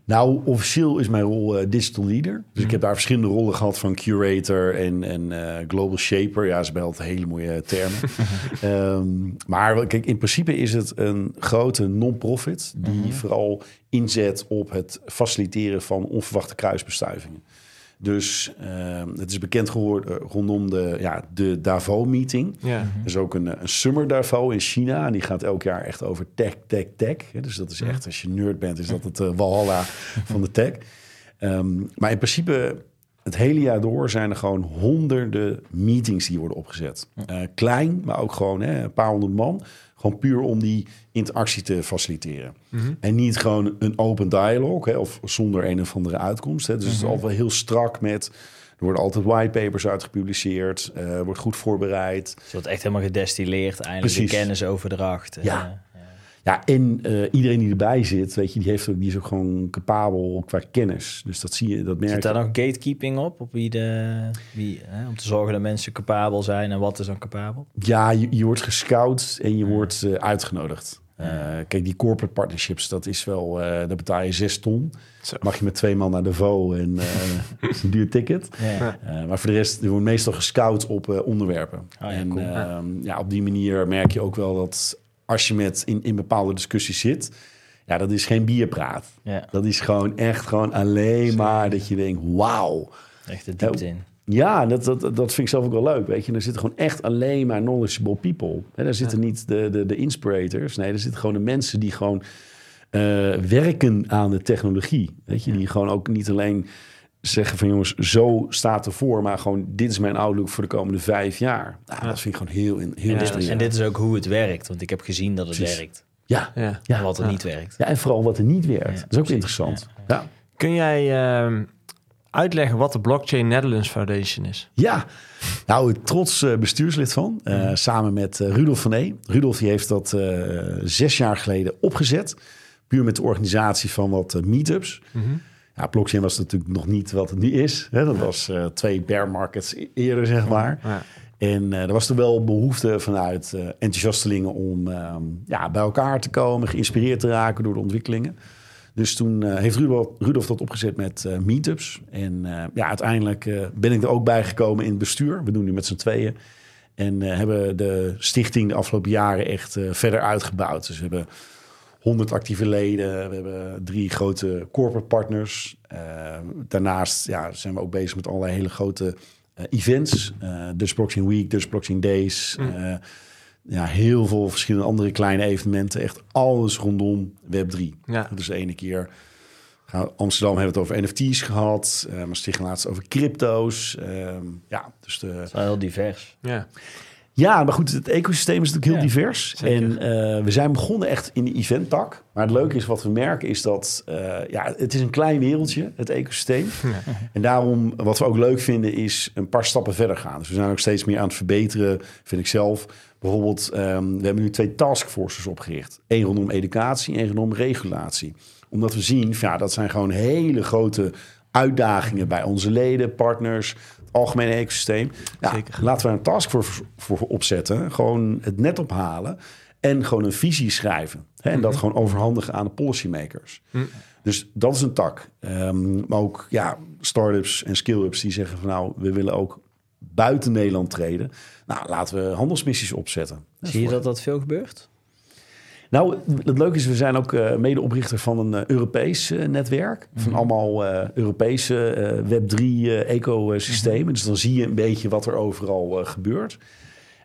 [SPEAKER 2] Nou, officieel is mijn rol eh, digital leader. Dus ik heb daar verschillende rollen gehad van curator en, en eh, global shaper. Ja, ze altijd hele mooie termen. <laughs> Ehm, maar kijk, in principe is het een grote non-profit die vooral inzet op het faciliteren van onverwachte kruisbestuivingen. Dus ehm, het is bekend geworden rondom de, ja, de Davos-meeting.
[SPEAKER 1] Ja.
[SPEAKER 2] Er is ook een, een Summer Davos in China. En die gaat elk jaar echt over tech, tech, tech. Hè, Dus dat is echt, als je nerd bent, is dat het uh, walhalla <laughs> van de tech. Um, maar in principe, het hele jaar door zijn er gewoon honderden meetings die worden opgezet. Uh, klein, maar ook gewoon hè, een paar honderd man. Gewoon puur om die interactie te faciliteren. Mm -hmm. En niet gewoon een open dialoog hè, of zonder een of andere uitkomst. Hè. Dus mm -hmm. het is altijd wel heel strak met... Er worden altijd whitepapers uitgepubliceerd. Uh, wordt goed voorbereid.
[SPEAKER 3] Het wordt echt helemaal gedestilleerd. Eindelijk Precies. de kennisoverdracht.
[SPEAKER 2] Ja. Ja, en uh, iedereen die erbij zit, weet je, die, heeft ook, die is ook gewoon capabel qua kennis. Dus dat zie je, dat merk
[SPEAKER 3] Zit daar nog gatekeeping op? op wie de, wie, hè, om te zorgen dat mensen capabel zijn en wat is dan capabel?
[SPEAKER 2] Ja, je, je wordt gescout en je ja. wordt uh, uitgenodigd. Uh, kijk, die corporate partnerships, dat is wel, uh, daar betaal je zes ton. Zo. Mag je met twee man naar Davos en <laughs> uh, is een duur ticket. Ja. Uh, maar voor de rest, er wordt meestal gescout op uh, onderwerpen. Oh, ja, en cool. uh, ja, op die manier merk je ook wel dat als je met in, in bepaalde discussies zit, ja, dat is geen bierpraat. Ja. Dat is gewoon echt gewoon alleen maar dat je denkt, wauw.
[SPEAKER 3] Echt de diepte in.
[SPEAKER 2] Ja, dat, dat, dat vind ik zelf ook wel leuk. Weet je, er zitten gewoon echt alleen maar knowledgeable people. En daar zitten ja. niet de, de, de inspirators. Nee, er zitten gewoon de mensen die gewoon uh, werken aan de technologie. Weet je, ja. die gewoon ook niet alleen zeggen van jongens, zo staat ervoor, maar gewoon dit is mijn outlook voor de komende vijf jaar. Nou, ja. Dat vind ik gewoon heel, heel
[SPEAKER 3] ja, dus, En dit is ook hoe het werkt, want ik heb gezien dat het Precies. werkt.
[SPEAKER 2] Ja.
[SPEAKER 3] ja. En wat er niet werkt.
[SPEAKER 2] Ja, en vooral wat er niet werkt. dat is ook interessant. Ja.
[SPEAKER 1] Kun jij uh, uitleggen wat de Blockchain Netherlands Foundation is?
[SPEAKER 2] Ja, nou, trots uh, bestuurslid van. Uh, mm. Samen met uh, Rudolf van E. Rudolf die heeft dat zes jaar geleden opgezet. Puur met de organisatie van wat meetups. Mm -hmm. Ja, blockchain was natuurlijk nog niet wat het nu is. Hè? Dat was twee bear markets e-, eerder, zeg maar. Ja. En er was er wel behoefte vanuit enthousiastelingen om ja, bij elkaar te komen. Geïnspireerd te raken door de ontwikkelingen. Dus toen eh, heeft Rudolf, Rudolf dat opgezet met eh, meetups. En eh, ja, uiteindelijk eh, ben ik er ook bij gekomen in het bestuur. We doen nu met z'n tweeën. En eh, hebben de stichting de afgelopen jaren echt eh, verder uitgebouwd. Dus we hebben 100 actieve leden. We hebben drie grote corporate partners. Eh, daarnaast ja, zijn we ook bezig met allerlei hele grote eh, events. Eh Dutch Blockchain Week, Dutch Blockchain Days. eh, ja, heel veel verschillende andere kleine evenementen. Echt alles rondom Web3.
[SPEAKER 1] Ja.
[SPEAKER 2] Dus de ene keer... gaan- Amsterdam hebben we het over NFT's gehad. Uh, Maastricht laatst over crypto's. Ehm, ja, dus de,
[SPEAKER 3] Het is wel heel divers.
[SPEAKER 1] Ja.
[SPEAKER 2] Ja, maar goed, het ecosysteem is natuurlijk heel
[SPEAKER 3] Ja,
[SPEAKER 2] divers.
[SPEAKER 1] zeker.
[SPEAKER 2] En eh, we zijn begonnen echt in de eventtak. Maar het leuke is wat we merken is dat... eh, ja, het is een klein wereldje, het ecosysteem. <laughs> En daarom, wat we ook leuk vinden, is een paar stappen verder gaan. Dus we zijn ook steeds meer aan het verbeteren, vind ik zelf. Bijvoorbeeld, ehm, we hebben nu twee taskforces opgericht. Eén rondom educatie, één rondom regulatie. Omdat we zien, ja, dat zijn gewoon hele grote uitdagingen bij onze leden, partners, algemene ecosysteem. Ja,
[SPEAKER 1] Zeker.
[SPEAKER 2] laten we een taskforce voor, voor opzetten. Gewoon het net ophalen en gewoon een visie schrijven. Hè, en dat gewoon overhandigen aan de policymakers. Dus dat is een tak. Ehm, maar ook ja, start-ups en skill-ups die zeggen van nou, we willen ook buiten Nederland treden. Nou, laten we handelsmissies opzetten.
[SPEAKER 3] Zie je dat dat veel gebeurt?
[SPEAKER 2] Nou, het leuke is, we zijn ook eh, medeoprichter van een eh, Europees eh, netwerk. Van allemaal eh, Europese eh, Web3-ecosystemen. Dus dan zie je een beetje wat er overal gebeurt.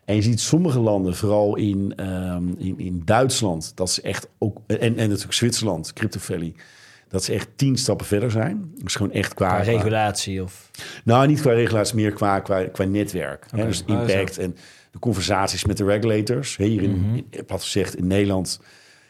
[SPEAKER 2] En je ziet sommige landen, vooral in, ehm, in, in Duitsland, dat ze echt ook. En, en natuurlijk Zwitserland, Crypto Valley. Dat ze echt tien stappen verder zijn. Dus gewoon echt qua,
[SPEAKER 3] regulatie of...
[SPEAKER 2] nou, niet qua regulatie, meer qua, qua, qua netwerk. Hè? Dus
[SPEAKER 1] Ah,
[SPEAKER 2] impact en de conversaties met de regulators. Hier in,
[SPEAKER 3] Mhm.
[SPEAKER 2] in, wat gezegd, in Nederland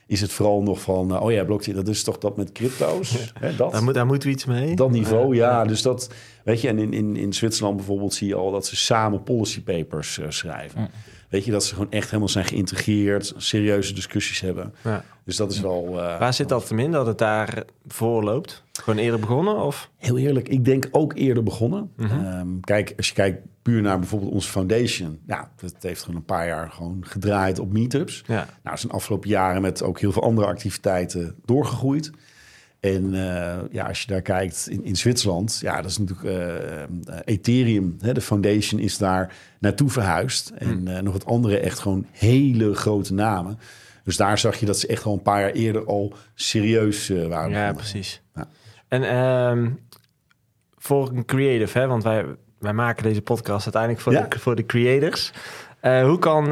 [SPEAKER 2] is het vooral nog van... eh, oh ja, blockchain, dat is toch dat met crypto's? Hè, dat,
[SPEAKER 1] Daar, moet, daar moeten we iets mee.
[SPEAKER 2] dat niveau, ja. Dus dat, weet je, en in, in, in Zwitserland bijvoorbeeld zie je al... dat ze samen policy papers eh, schrijven. Weet je, dat ze gewoon echt helemaal zijn geïntegreerd... serieuze discussies hebben.
[SPEAKER 1] Ja.
[SPEAKER 2] Dus dat is wel... eh,
[SPEAKER 1] Waar zit dat in, dat het daar voorloopt? Gewoon eerder begonnen? Of?
[SPEAKER 2] Heel eerlijk, ik denk ook eerder begonnen.
[SPEAKER 1] Mhm.
[SPEAKER 2] Ehm, kijk, als je kijkt puur naar bijvoorbeeld onze foundation. Ja, dat heeft gewoon een paar jaar gewoon gedraaid op meetups.
[SPEAKER 1] Ja.
[SPEAKER 2] Nou, zijn afgelopen jaren met ook heel veel andere activiteiten doorgegroeid. En eh, ja, als je daar kijkt in, in Zwitserland, ja, dat is natuurlijk eh, eh, Ethereum. Hè, de foundation is daar naartoe verhuisd. En eh, nog wat andere echt gewoon hele grote namen. Dus daar zag je dat ze echt al een paar jaar eerder al serieus waren.
[SPEAKER 1] Ja,
[SPEAKER 2] begonnen.
[SPEAKER 1] precies.
[SPEAKER 2] Ja.
[SPEAKER 1] En ehm, voor een creative, hè, want wij, wij maken deze podcast uiteindelijk voor,
[SPEAKER 2] Ja.
[SPEAKER 1] de, voor de creators. Hoe kan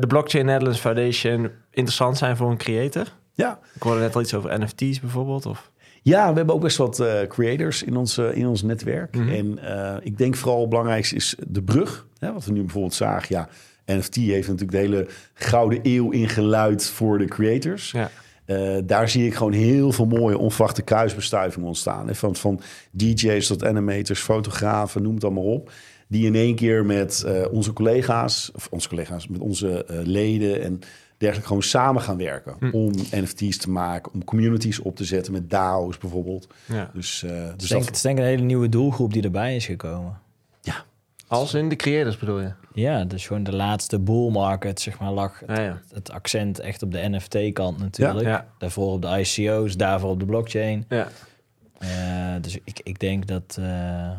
[SPEAKER 1] de Blockchain Netherlands Foundation interessant zijn voor een creator?
[SPEAKER 2] Ja,
[SPEAKER 1] Ik hoorde net al iets over NFT's bijvoorbeeld. Of...
[SPEAKER 2] Ja, we hebben ook best wat eh, creators in ons, eh, in ons netwerk.
[SPEAKER 1] Mhm.
[SPEAKER 2] En eh, ik denk vooral het belangrijkste is de brug. Hè, wat we nu bijvoorbeeld zagen. Ja, NFT heeft natuurlijk de hele gouden eeuw ingeluid voor de creators.
[SPEAKER 1] Ja.
[SPEAKER 2] Daar zie ik gewoon heel veel mooie onverwachte kruisbestuivingen ontstaan. Hè, Van, van DJ's tot animators, fotografen, noem het allemaal op. Die in één keer met onze collega's, of onze collega's, met onze leden en dergelijke gewoon samen gaan werken.
[SPEAKER 1] Hm.
[SPEAKER 2] Om NFT's te maken, om communities op te zetten met DAO's bijvoorbeeld.
[SPEAKER 1] Ja.
[SPEAKER 2] Dus,
[SPEAKER 3] Het is denk,
[SPEAKER 2] dat,
[SPEAKER 3] het is denk ik een hele nieuwe doelgroep die erbij is gekomen.
[SPEAKER 2] ja,
[SPEAKER 1] Als in de creators bedoel je?
[SPEAKER 3] Ja, dus gewoon de laatste bull market, zeg maar, lag
[SPEAKER 1] ja.
[SPEAKER 3] het accent echt op de NFT-kant natuurlijk.
[SPEAKER 1] Ja.
[SPEAKER 3] Daarvoor op de ICO's, daarvoor op de blockchain.
[SPEAKER 1] ja.
[SPEAKER 3] Eh, dus ik, ik denk dat, eh,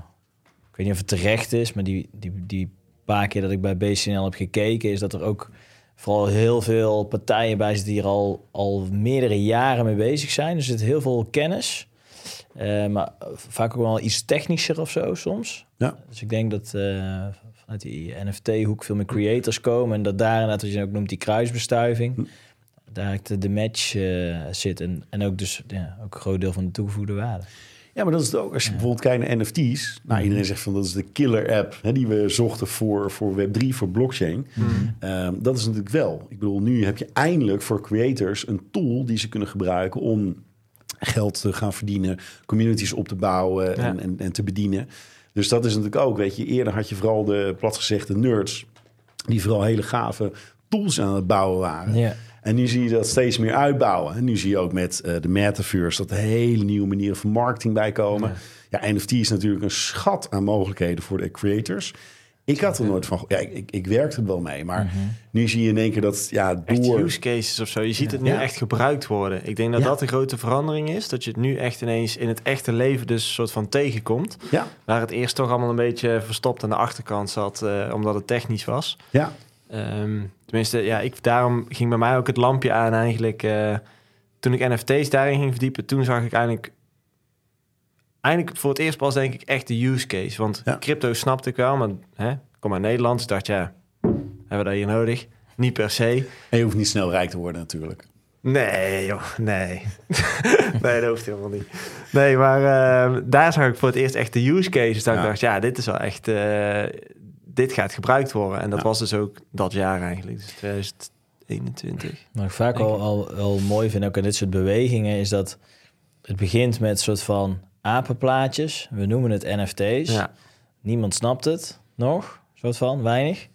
[SPEAKER 3] ik weet niet of het terecht is, maar die, die, die paar keer dat ik bij BCNL heb gekeken, is dat er ook vooral heel veel partijen bij zitten die er al, al meerdere jaren mee bezig zijn. Dus er zit heel veel kennis, Eh, maar vaak ook wel iets technischer of zo soms.
[SPEAKER 2] Ja.
[SPEAKER 3] Dus ik denk dat eh, vanuit die NFT-hoek veel meer creators komen en dat daar inderdaad, wat je ook noemt, die kruisbestuiving.
[SPEAKER 2] Hm.
[SPEAKER 3] Daar de, de match eh, zit en, en ook dus ja, ook een groot deel van de toegevoegde waarde.
[SPEAKER 2] Ja, maar dat is het ook. Als je bijvoorbeeld kijkt naar NFT's. Nou, iedereen zegt van dat is de killer app hè, die we zochten voor, voor Web3, voor blockchain. Ehm, dat is natuurlijk wel. Ik bedoel, nu heb je eindelijk voor creators een tool die ze kunnen gebruiken om geld te gaan verdienen, communities op te bouwen en,
[SPEAKER 1] Ja.
[SPEAKER 2] en, en te bedienen. Dus dat is natuurlijk ook, weet je, eerder had je vooral de platgezegde nerds, die vooral hele gave tools aan het bouwen waren.
[SPEAKER 3] Ja.
[SPEAKER 2] En nu zie je dat steeds meer uitbouwen. En nu zie je ook met eh, de metaverse dat hele nieuwe manieren van marketing bij komen. Ja, NFT is natuurlijk een schat aan mogelijkheden voor de creators. Ik had er nooit van... Ja, ik, ik, werkte er wel mee, maar
[SPEAKER 3] Mhm.
[SPEAKER 2] nu zie je in één keer dat... Ja,
[SPEAKER 1] Echt
[SPEAKER 2] door...
[SPEAKER 1] use cases of zo. Je ziet het nu
[SPEAKER 2] Ja.
[SPEAKER 1] echt gebruikt worden. Ik denk dat
[SPEAKER 2] Ja.
[SPEAKER 1] dat de grote verandering is. Dat je het nu echt ineens in het echte leven dus soort van tegenkomt.
[SPEAKER 2] Ja,
[SPEAKER 1] Waar het eerst toch allemaal een beetje verstopt aan de achterkant zat, eh, omdat het technisch was.
[SPEAKER 2] ja.
[SPEAKER 1] Ehm, tenminste, ja, ik, daarom ging bij mij ook het lampje aan eigenlijk. eh, toen ik NFT's daarin ging verdiepen, toen zag ik eigenlijk... Eigenlijk voor het eerst pas denk ik echt de use case. Want
[SPEAKER 2] Ja.
[SPEAKER 1] crypto snapte ik wel, maar hè, ik kom uit Nederland. Dus dacht, ja, hebben we dat hier nodig? Niet per se.
[SPEAKER 2] En je hoeft niet snel rijk te worden natuurlijk.
[SPEAKER 1] Nee, joh, nee. <laughs> nee, dat hoeft helemaal niet. Nee, maar eh, daar zag ik voor het eerst echt de use cases. Dat ik dacht, ja, dit is wel echt... eh, dit gaat gebruikt worden. En dat
[SPEAKER 2] Ja.
[SPEAKER 1] was dus ook dat jaar eigenlijk. Dus 2021.
[SPEAKER 3] Wat ik vaak al, al, al mooi vind, ook in dit soort bewegingen, is dat het begint met een soort van apenplaatjes. We noemen het NFT's.
[SPEAKER 1] Ja,
[SPEAKER 3] Niemand snapt het nog, soort van, weinig.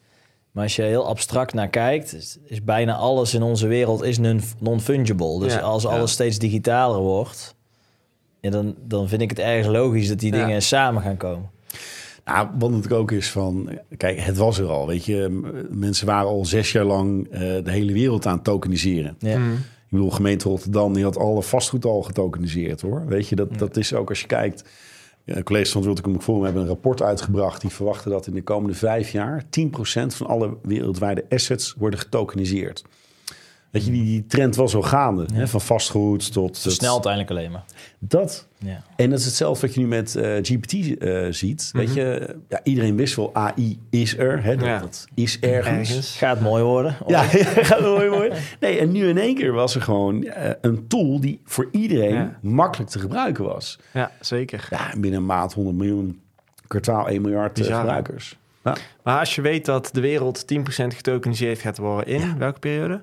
[SPEAKER 3] Maar als je heel abstract naar kijkt, is, is bijna alles in onze wereld is non- non-fungible. Dus
[SPEAKER 1] Ja,
[SPEAKER 3] als
[SPEAKER 2] ja.
[SPEAKER 3] alles steeds digitaler wordt, ja, dan, dan vind ik het erg logisch dat die
[SPEAKER 1] Ja.
[SPEAKER 3] dingen samen gaan komen.
[SPEAKER 2] Nou, wat natuurlijk ook is van... Kijk, het was er al, weet je. Mensen waren al zes jaar lang eh, de hele wereld aan het tokeniseren.
[SPEAKER 3] Ja.
[SPEAKER 1] Mhm.
[SPEAKER 2] Ik bedoel, gemeente Rotterdam, die had alle vastgoed al getokeniseerd, hoor. Weet je, dat, dat is ook als je kijkt... Ja, collega's van het World Economic Forum hebben een rapport uitgebracht... die verwachten dat in de komende vijf jaar... 10% van alle wereldwijde assets worden getokeniseerd. Weet je, die, die trend was al gaande. Hè, van vastgoed tot...
[SPEAKER 3] Versnelt uiteindelijk alleen maar.
[SPEAKER 2] Dat.
[SPEAKER 3] Ja.
[SPEAKER 2] En dat is hetzelfde wat je nu met eh, GPT eh, ziet. Weet je, ja, iedereen wist wel, AI is er. Hè, dat,
[SPEAKER 1] Ja.
[SPEAKER 2] dat is ergens.
[SPEAKER 1] Ergens.
[SPEAKER 3] Gaat mooi worden. <laughs>
[SPEAKER 2] Ja, <laughs> gaat mooi, mooi. Nee, en nu in één keer was er gewoon eh, een tool die voor iedereen
[SPEAKER 1] Ja.
[SPEAKER 2] makkelijk te gebruiken was.
[SPEAKER 1] Ja, zeker.
[SPEAKER 2] Ja, en binnen een maand 100 miljoen, kwartaal 1 miljard gebruikers. Ja.
[SPEAKER 1] Maar als je weet dat de wereld 10% getokeniseerd gaat worden in welke periode?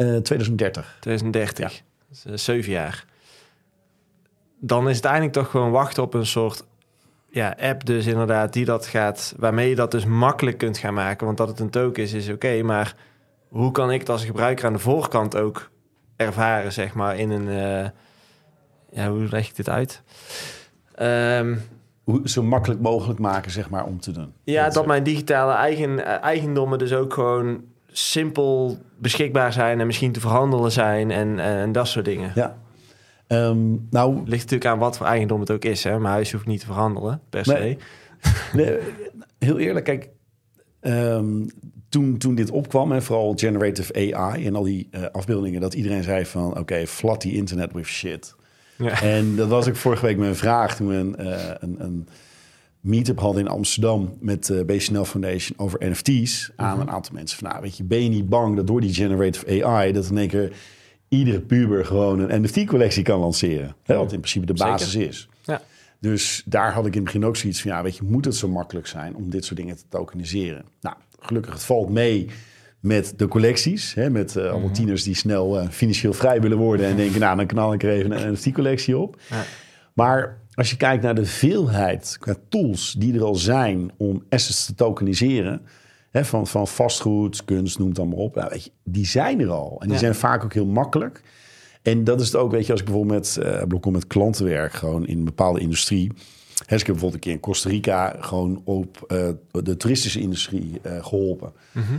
[SPEAKER 2] Eh, 2030.
[SPEAKER 1] 2030. Dus, eh, zeven jaar. Dan is het eigenlijk toch gewoon wachten op een soort ja, app dus inderdaad die dat gaat... waarmee je dat dus makkelijk kunt gaan maken. Want dat het een token is, is oké. maar hoe kan ik het als gebruiker aan de voorkant ook ervaren, zeg maar, in een... eh, ja, hoe leg ik dit uit? Ehm,
[SPEAKER 2] Hoe, zo makkelijk mogelijk maken, zeg maar, om te doen.
[SPEAKER 1] Ja,
[SPEAKER 2] Dat,
[SPEAKER 1] dat mijn digitale eigen, eigendommen dus ook gewoon simpel beschikbaar zijn en misschien te verhandelen zijn en, eh, en dat soort dingen.
[SPEAKER 2] Ja. Ehm, nou,
[SPEAKER 1] ligt natuurlijk aan wat voor eigendom het ook is. Hè? Mijn huis hoeft niet te verhandelen, per se.
[SPEAKER 2] Nee. Nee, heel eerlijk, kijk, ehm, toen, toen dit opkwam en vooral generative AI en al die eh, afbeeldingen, dat iedereen zei van, oké, flat die internet with shit.
[SPEAKER 1] Ja.
[SPEAKER 2] En dat was ik vorige week mijn vraag toen we een, eh, een, een meetup hadden in Amsterdam met de BCNL Foundation over NFT's aan een aantal mensen. Van, nou, weet je, ben je niet bang dat door die generative AI dat in één keer iedere puber gewoon een NFT-collectie kan lanceren? Hè, wat in principe de
[SPEAKER 1] Zeker.
[SPEAKER 2] basis is.
[SPEAKER 1] Ja.
[SPEAKER 2] Dus daar had ik in het begin ook zoiets van, ja, weet je, moet het zo makkelijk zijn om dit soort dingen te tokeniseren? Nou, gelukkig, het valt mee met de collecties, hè, met eh, allemaal tieners die snel eh, financieel vrij willen worden en denken, nou, dan knal ik er even een NFT-collectie op.
[SPEAKER 1] Ja.
[SPEAKER 2] Maar als je kijkt naar de veelheid qua tools die er al zijn om assets te tokeniseren, hè, van, van vastgoed, kunst, noem het allemaal op, nou, weet je, die zijn er al. En die
[SPEAKER 1] Ja.
[SPEAKER 2] zijn vaak ook heel makkelijk. En dat is het ook, weet je, als ik bijvoorbeeld met, uh, met klanten werk, gewoon in een bepaalde industrie. Hè, dus ik heb bijvoorbeeld een keer in Costa Rica gewoon op eh, de toeristische industrie eh, geholpen.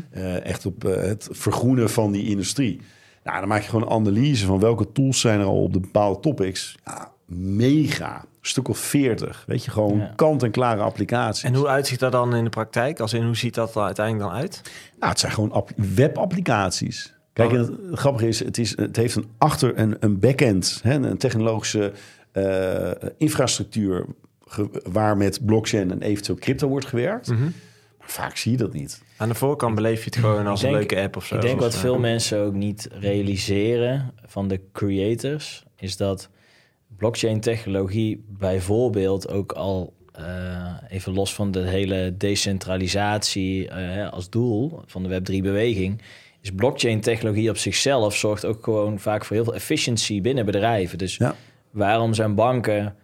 [SPEAKER 2] Eh, echt op het vergroenen van die industrie. Nou, dan maak je gewoon een analyse van welke tools zijn er al op de bepaalde topics. Ja, mega. Een stuk of veertig. Weet je, gewoon
[SPEAKER 3] Ja.
[SPEAKER 2] kant-en-klare applicaties.
[SPEAKER 1] En hoe uitziet dat dan in de praktijk? Als in, hoe ziet dat er uiteindelijk dan uit?
[SPEAKER 2] Nou, het zijn gewoon app- webapplicaties. Kijk,
[SPEAKER 1] Oh.
[SPEAKER 2] en het, het grappige is het, is, het heeft een achter- en een backend, hè, een technologische eh, infrastructuur ge- waar met blockchain en eventueel crypto wordt gewerkt.
[SPEAKER 1] Mhm.
[SPEAKER 2] Maar vaak zie je dat niet.
[SPEAKER 1] Aan de voorkant beleef je het gewoon als
[SPEAKER 3] denk-
[SPEAKER 1] een leuke app of zo.
[SPEAKER 3] Ik denk wat veel mensen ook niet realiseren van de creators, is dat blockchain technologie bijvoorbeeld ook al eh, even los van de hele decentralisatie eh, als doel van de Web3 beweging, is blockchain technologie op zichzelf zorgt ook gewoon vaak voor heel veel efficiëntie binnen bedrijven. Dus
[SPEAKER 2] Ja.
[SPEAKER 3] waarom zijn banken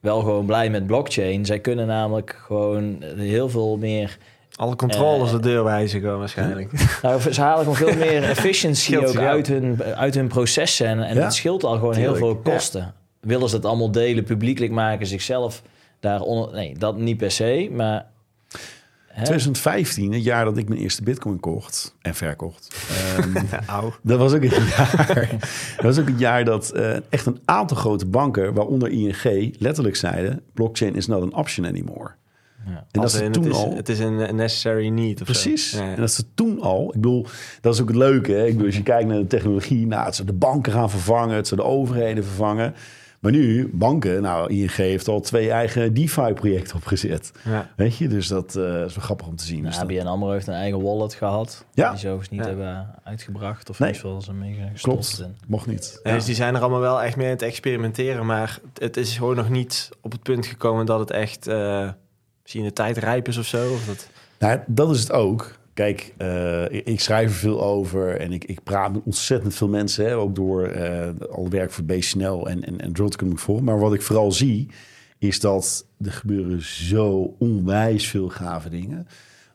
[SPEAKER 3] wel gewoon blij met blockchain? Zij kunnen namelijk gewoon heel veel meer
[SPEAKER 1] Alle controles
[SPEAKER 3] Eh,
[SPEAKER 1] de deur wijzigen waarschijnlijk. <laughs>
[SPEAKER 3] nou, ze halen gewoon veel meer efficiency <laughs>
[SPEAKER 1] Scheelt
[SPEAKER 3] ook uit hun, uit hun processen. En,
[SPEAKER 2] Ja,
[SPEAKER 3] het scheelt al gewoon
[SPEAKER 1] tuurlijk.
[SPEAKER 3] heel veel kosten. Willen ze dat allemaal delen, publiekelijk maken, zichzelf daar onder... Nee, dat niet per se, maar...
[SPEAKER 2] 2015, het jaar dat ik mijn eerste bitcoin kocht en verkocht. ehm, <laughs>
[SPEAKER 1] Auw.
[SPEAKER 2] dat was ook het jaar, <laughs> dat was ook het jaar dat eh, echt een aantal grote banken, waaronder ING, letterlijk zeiden: blockchain is not an option anymore.
[SPEAKER 3] Ja.
[SPEAKER 2] En dat
[SPEAKER 1] Als
[SPEAKER 2] ze
[SPEAKER 1] in,
[SPEAKER 2] toen
[SPEAKER 1] het, is,
[SPEAKER 2] al.
[SPEAKER 1] het is een necessary need of zo.
[SPEAKER 2] Precies.
[SPEAKER 1] Ja, ja.
[SPEAKER 2] En dat ze toen al, ik bedoel, dat is ook het leuke. Hè? Ik bedoel, als je kijkt naar de technologie, nou, het ze de banken gaan vervangen, het ze de overheden vervangen. Maar nu, banken, nou, ING heeft al twee eigen DeFi-projecten opgezet.
[SPEAKER 1] Ja.
[SPEAKER 2] Weet je, dus dat eh, is wel grappig om te zien.
[SPEAKER 3] Nou,
[SPEAKER 2] Dus
[SPEAKER 3] ABN AMRO heeft een eigen wallet gehad.
[SPEAKER 2] Ja.
[SPEAKER 3] Die ze overigens niet
[SPEAKER 1] Ja.
[SPEAKER 3] hebben uitgebracht. Of
[SPEAKER 2] Nee.
[SPEAKER 3] nee. wel ze mee gestopt.
[SPEAKER 2] Klopt, mocht niet.
[SPEAKER 1] Ja, Dus die zijn er allemaal wel echt mee aan het experimenteren. Maar het is gewoon nog niet op het punt gekomen dat het echt eh, misschien de tijd rijp is of zo. Of dat...
[SPEAKER 2] Nou, dat is het ook. Kijk, eh, ik, schrijf er veel over en ik, ik praat met ontzettend veel mensen. Hè, ook door eh, al werk voor BSNL en, en, en Forum. Maar wat ik vooral zie, is dat er gebeuren zo onwijs veel gave dingen.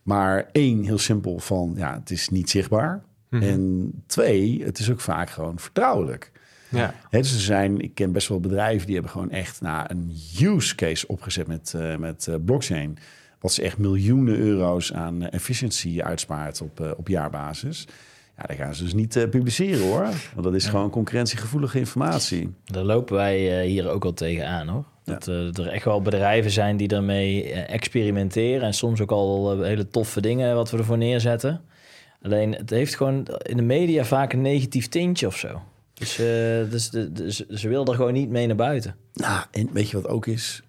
[SPEAKER 2] Maar één, heel simpel van, ja, het is niet zichtbaar.
[SPEAKER 1] Mhm.
[SPEAKER 2] En twee, het is ook vaak gewoon vertrouwelijk.
[SPEAKER 1] Ja.
[SPEAKER 2] Dus er zijn, ik ken best wel bedrijven die hebben gewoon echt nou, een use case opgezet met, eh, met blockchain. Wat ze echt miljoenen euro's aan eh, efficiency uitspaart op, eh, op jaarbasis. Ja, dat gaan ze dus niet eh, publiceren hoor. Want dat is gewoon concurrentiegevoelige informatie.
[SPEAKER 3] Daar lopen wij hier ook al tegenaan hoor.
[SPEAKER 2] Ja.
[SPEAKER 3] Dat er echt wel bedrijven zijn die daarmee experimenteren. En soms ook al hele toffe dingen wat we ervoor neerzetten. Alleen het heeft gewoon in de media vaak een negatief tintje of zo. Dus, dus, ze- ze wil er gewoon niet mee naar buiten.
[SPEAKER 2] Nou, en weet je wat ook is?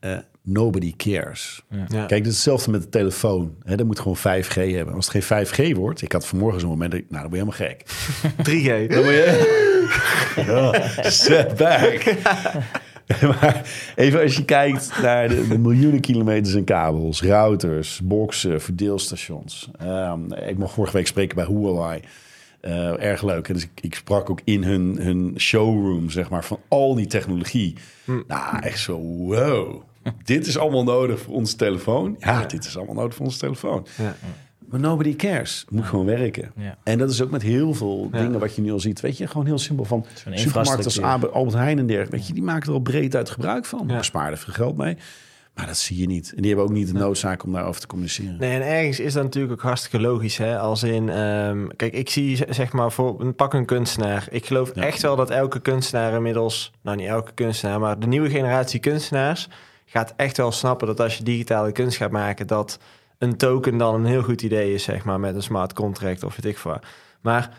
[SPEAKER 2] Nobody cares.
[SPEAKER 1] Ja.
[SPEAKER 2] Kijk, is hetzelfde met de telefoon. Hè, dat moet gewoon 5G hebben. Als het geen 5G wordt, ik had vanmorgen zo'n moment, dat ik- nou, dan ben je helemaal gek. <laughs>
[SPEAKER 1] 3G.
[SPEAKER 2] Dan moet je... <laughs> Back. <laughs> maar even als je kijkt naar de, de miljoenen kilometers en kabels, routers, boxen, verdeelstations. Ehm, ik mocht vorige week spreken bij Huawei. Eh, erg leuk. En dus ik, ik sprak ook in hun, hun showroom, zeg maar, van al die technologie. Nou, echt zo, wow. <laughs> Dit is allemaal nodig voor onze telefoon. Ja, dit is allemaal nodig voor onze telefoon.
[SPEAKER 1] Ja.
[SPEAKER 2] Maar nobody cares. Het moet gewoon werken.
[SPEAKER 3] Ja.
[SPEAKER 2] En dat is ook met heel veel dingen wat je nu al ziet. Weet je, gewoon heel simpel van supermarkten als Albert Heijn en dergelijke. Weet je, die maken er al breed uit gebruik van.
[SPEAKER 1] Ja.
[SPEAKER 2] Bespaar er veel geld mee. Maar dat zie je niet. En die hebben ook niet de noodzaak om daarover te communiceren.
[SPEAKER 1] Nee, en ergens is dat natuurlijk ook hartstikke logisch. Hè? Als in, ehm, kijk, ik zie zeg maar voor een pak een kunstenaar. Ik geloof
[SPEAKER 2] Ja.
[SPEAKER 1] echt wel dat elke kunstenaar inmiddels, nou niet elke kunstenaar, maar de nieuwe generatie kunstenaars gaat echt wel snappen dat als je digitale kunst gaat maken, dat een token dan een heel goed idee is, zeg maar, met een smart contract of weet ik wat. Maar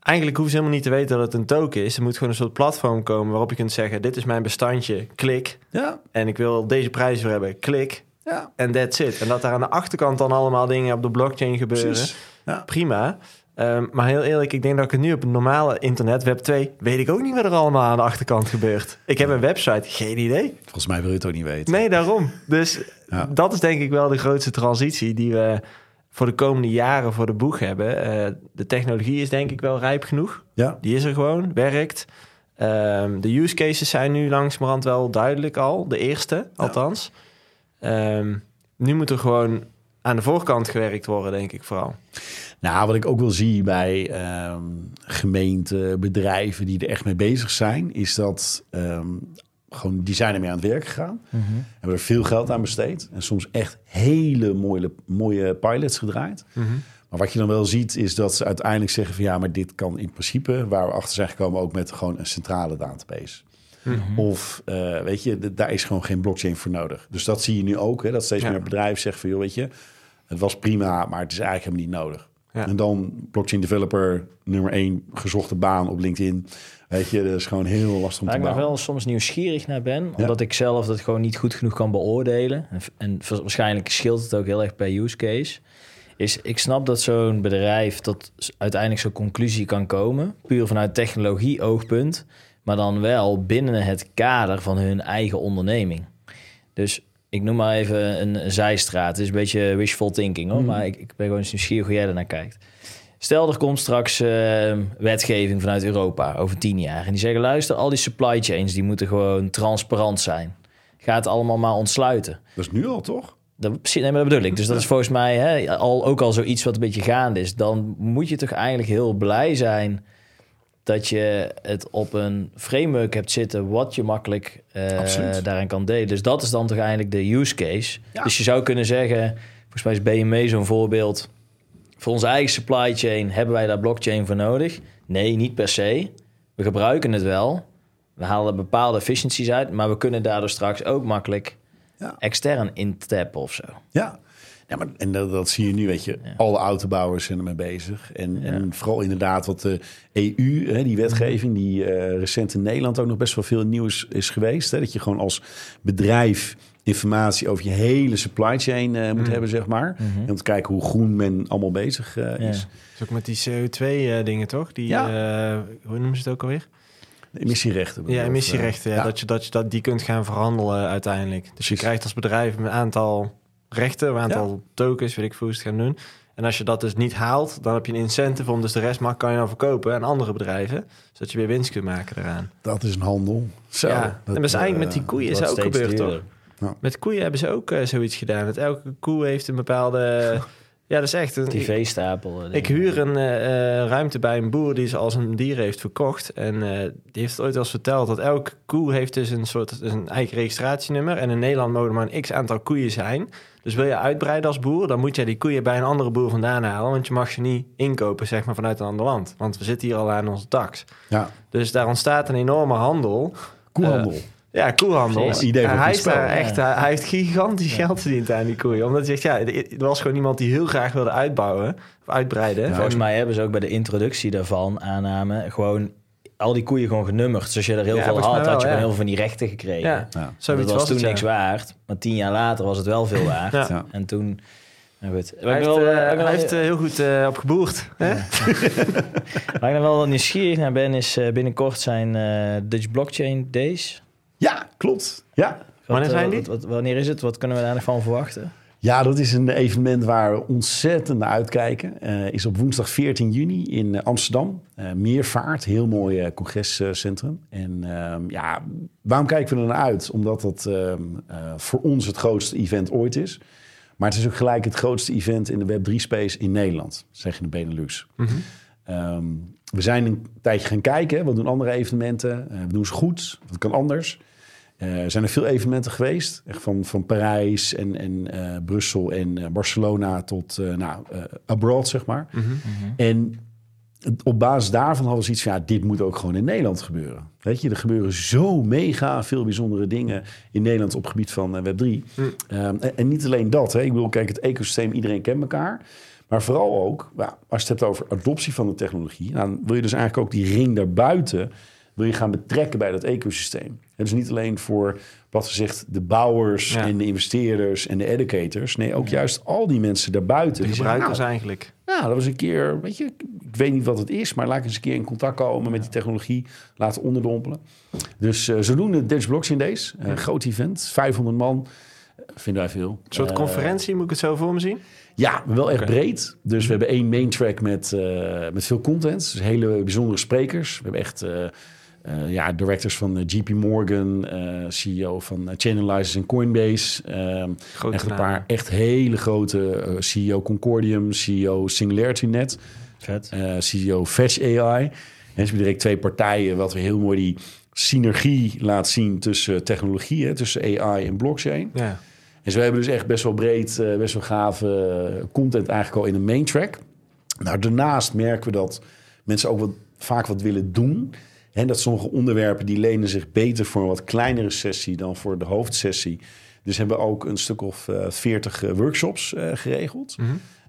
[SPEAKER 1] eigenlijk hoeven ze helemaal niet te weten dat het een token is. Er moet gewoon een soort platform komen waarop je kunt zeggen: dit is mijn bestandje, klik.
[SPEAKER 2] Ja,
[SPEAKER 1] En ik wil deze prijs voor hebben, klik.
[SPEAKER 2] ja,
[SPEAKER 1] En that's it. En dat daar aan de achterkant dan allemaal dingen op de blockchain gebeuren.
[SPEAKER 2] Ja.
[SPEAKER 1] Prima. Ehm, maar heel eerlijk, ik denk dat ik het nu op het normale internet, Web 2, weet ik ook niet wat er allemaal aan de achterkant gebeurt. Ik heb een website, geen idee.
[SPEAKER 2] Volgens mij wil je het ook niet weten.
[SPEAKER 1] Nee, daarom. Dus
[SPEAKER 2] Ja.
[SPEAKER 1] dat is denk ik wel de grootste transitie die we voor de komende jaren voor de boeg hebben. Eh, de technologie is denk ik wel rijp genoeg.
[SPEAKER 2] Ja,
[SPEAKER 1] Die is er gewoon, werkt. Ehm, de use cases zijn nu langzamerhand wel duidelijk al. De eerste, althans. Ehm, nu moet er gewoon aan de voorkant gewerkt worden, denk ik vooral.
[SPEAKER 2] Nou, wat ik ook wel zie bij ehm, gemeenten, bedrijven die er echt mee bezig zijn, is dat ehm, gewoon die zijn ermee aan het werk gegaan. Hebben er veel geld aan besteed. En soms echt hele mooie, mooie pilots gedraaid. Maar wat je dan wel ziet, is dat ze uiteindelijk zeggen van ja, maar dit kan in principe, waar we achter zijn gekomen, ook met gewoon een centrale database. Of eh, weet je, d- daar is gewoon geen blockchain voor nodig. Dus dat zie je nu ook, hè, dat steeds
[SPEAKER 1] Ja.
[SPEAKER 2] meer bedrijven zeggen van joh, weet je, het was prima, maar het is eigenlijk helemaal niet nodig.
[SPEAKER 1] Ja.
[SPEAKER 2] En dan blockchain developer nummer één gezochte baan op LinkedIn. Weet je, dat is gewoon heel lastig om
[SPEAKER 3] Waar
[SPEAKER 2] te
[SPEAKER 3] ik nog wel soms nieuwsgierig naar ben, omdat ik zelf dat gewoon niet goed genoeg kan beoordelen. En, waarschijnlijk scheelt het ook heel erg per use case. Is ik snap dat zo'n bedrijf tot uiteindelijk zo'n conclusie kan komen, puur vanuit technologie oogpunt, maar dan wel binnen het kader van hun eigen onderneming. Dus ik noem maar even een, zijstraat. Het is een beetje wishful thinking hoor, maar ik, ik ben gewoon eens nieuwsgierig hoe jij ernaar kijkt. Stel, er komt straks eh, wetgeving vanuit Europa over tien jaar. En die zeggen, luister, al die supply chains die moeten gewoon transparant zijn. Ga het allemaal maar ontsluiten.
[SPEAKER 2] Dat is nu al, toch?
[SPEAKER 3] Dat, nee, maar dat bedoel ik. Dus dat is volgens mij hè, al, ook al zoiets wat een beetje gaande is. Dan moet je toch eigenlijk heel blij zijn dat je het op een framework hebt zitten wat je makkelijk eh, daarin kan delen. Dus dat is dan toch eigenlijk de use case.
[SPEAKER 2] Ja.
[SPEAKER 3] Dus je zou kunnen zeggen, volgens mij is BMW zo'n voorbeeld. Voor onze eigen supply chain hebben wij daar blockchain voor nodig? Nee, niet per se. We gebruiken het wel. We halen bepaalde efficiencies uit, maar we kunnen daardoor straks ook makkelijk
[SPEAKER 2] Ja.
[SPEAKER 3] extern intappen of zo.
[SPEAKER 2] Ja. Ja, maar, en dat, dat zie je nu, weet je. Alle autobouwers zijn ermee bezig. En, en vooral inderdaad wat de EU, hè, die wetgeving... die eh, recent in Nederland ook nog best wel veel nieuws is geweest. Hè, dat je gewoon als bedrijf informatie over je hele supply chain eh, moet hebben, zeg maar. En om te kijken hoe groen men allemaal bezig eh,
[SPEAKER 3] Ja.
[SPEAKER 2] is.
[SPEAKER 1] Is ook met die CO2-dingen, toch? Die,
[SPEAKER 2] Ja.
[SPEAKER 1] eh, hoe noemen ze het ook alweer?
[SPEAKER 2] Emissierechten. bedoel
[SPEAKER 1] Ja, emissierechten. ja, Dat, je, dat je dat, die kunt gaan verhandelen uiteindelijk. Dus je krijgt als bedrijf een aantal rechten, een aantal tokens, weet ik veel hoe ze het gaan doen. En als je dat dus niet haalt, dan heb je een incentive om dus de rest mag kan je dan verkopen aan andere bedrijven. Zodat je weer winst kunt maken eraan.
[SPEAKER 2] Dat is een handel. Zo,
[SPEAKER 1] ja, en dat is eigenlijk met die
[SPEAKER 2] eh,
[SPEAKER 1] koeien is ook gebeurd, toch? Met koeien hebben ze ook eh, zoiets gedaan. Dat elke koe heeft een bepaalde... <laughs> ja, dat is echt een...
[SPEAKER 3] TV-stapel. eh,
[SPEAKER 1] Ik huur een eh, eh, ruimte bij een boer die ze als een dier heeft verkocht. En eh, die heeft het ooit al eens verteld dat elke koe heeft dus een soort dus een eigen registratienummer. En in Nederland mogen er maar een x aantal koeien zijn. Dus wil je uitbreiden als boer, dan moet jij die koeien bij een andere boer vandaan halen. Want je mag ze niet inkopen zeg maar, vanuit een ander land. Want we zitten hier al aan onze tax.
[SPEAKER 2] Ja,
[SPEAKER 1] Dus daar ontstaat een enorme handel.
[SPEAKER 2] koehandel.
[SPEAKER 1] Ja, Ja, koehandel.
[SPEAKER 3] Precies.
[SPEAKER 2] Idee
[SPEAKER 1] hij, is
[SPEAKER 2] spel.
[SPEAKER 1] daar echt, hij, hij heeft gigantisch geld verdiend aan die koeien. Omdat hij zegt, ja, er was gewoon iemand die heel graag wilde uitbouwen. Of uitbreiden.
[SPEAKER 3] Volgens mij hebben ze ook bij de introductie daarvan aanname gewoon al die koeien gewoon genummerd. Dus als je er heel
[SPEAKER 1] Ja,
[SPEAKER 3] veel had,
[SPEAKER 1] mij
[SPEAKER 3] had je
[SPEAKER 1] wel,
[SPEAKER 3] gewoon heel veel van die rechten gekregen.
[SPEAKER 1] Ja,
[SPEAKER 2] Ja.
[SPEAKER 3] dat was,
[SPEAKER 1] was
[SPEAKER 3] toen
[SPEAKER 1] het, ja.
[SPEAKER 3] niks waard. Maar tien jaar later was het wel veel waard.
[SPEAKER 1] Ja.
[SPEAKER 2] Ja.
[SPEAKER 3] En toen... Nou goed.
[SPEAKER 1] Hij heeft,
[SPEAKER 3] wel,
[SPEAKER 1] eh, heeft eh, heel goed eh, op geboerd. Hè? <laughs>
[SPEAKER 3] Waar ik dan wel nieuwsgierig naar ben, is eh, binnenkort zijn eh, Dutch Blockchain Days.
[SPEAKER 2] ja, klopt. Ja.
[SPEAKER 3] Wat,
[SPEAKER 1] Wanneer
[SPEAKER 3] eh,
[SPEAKER 1] zijn die?
[SPEAKER 3] wat- wat- wanneer is het? Wat kunnen we daar nog van verwachten?
[SPEAKER 2] Ja, dat is een evenement waar we ontzettend naar uitkijken. Eh is op woensdag 14 juni in eh, Amsterdam. Eh, Meervaart, heel mooi congrescentrum. En ehm, ja, waarom kijken we er naar uit? Omdat dat ehm, eh, voor ons het grootste event ooit is. Maar het is ook gelijk het grootste event in de Web3-space in Nederland, zeg je in de Benelux. Ehm, we zijn een tijdje gaan kijken. Wat doen andere evenementen? We doen ze goed? Wat kan anders? Eh, er zijn er veel evenementen geweest. Echt van, van Parijs en, en eh, Brussel en eh, Barcelona tot nou, abroad, zeg maar. En het- op basis daarvan hadden we zoiets van... ja, dit moet ook gewoon in Nederland gebeuren. Weet je, er gebeuren zo mega veel bijzondere dingen... in Nederland op het gebied van eh, Web3. Ehm, en, en niet alleen dat. Hè. Ik bedoel, kijk, het ecosysteem, iedereen kent elkaar... Maar vooral ook, nou, als je het hebt over adoptie van de technologie... dan wil je dus eigenlijk ook die ring daarbuiten... wil je gaan betrekken bij dat ecosysteem. En dus niet alleen voor, wat gezegd, de bouwers...
[SPEAKER 1] Ja.
[SPEAKER 2] en de investeerders en de educators. Nee, ook juist al die mensen daarbuiten.
[SPEAKER 1] De gebruikers
[SPEAKER 2] nou,
[SPEAKER 1] eigenlijk.
[SPEAKER 2] ja, dat was een keer, weet je, ik weet niet wat het is, maar laat ik eens een keer in contact komen met die technologie, laten onderdompelen. Dus eh zodoende de Dutch Blockchain Days, een groot event, 500 man, vinden wij veel.
[SPEAKER 1] Een soort
[SPEAKER 2] Eh,
[SPEAKER 1] conferentie, moet ik het zo voor me zien?
[SPEAKER 2] ja, wel echt breed. Dus we hebben één main track met, eh, met veel content, dus hele bijzondere sprekers. We hebben echt eh, ja, directors van eh, JP Morgan, eh, CEO van Chainalysis en Coinbase. ehm,
[SPEAKER 1] Grote
[SPEAKER 2] echt een paar echt hele grote CEO Concordium, CEO SingularityNet.
[SPEAKER 3] Vet.
[SPEAKER 2] eh, CEO Fetch AI. En ze hebben direct twee partijen, wat weer heel mooi die synergie laat zien tussen technologie, hè, tussen AI en blockchain.
[SPEAKER 1] Ja.
[SPEAKER 2] En zo hebben we dus echt best wel breed, eh, best wel gave content eigenlijk al in een main track. Nou, daarnaast merken we dat mensen ook wat, vaak wat willen doen. En dat sommige onderwerpen die lenen zich beter voor een wat kleinere sessie dan voor de hoofdsessie. Dus hebben we ook een stuk of eh, veertig workshops eh, geregeld.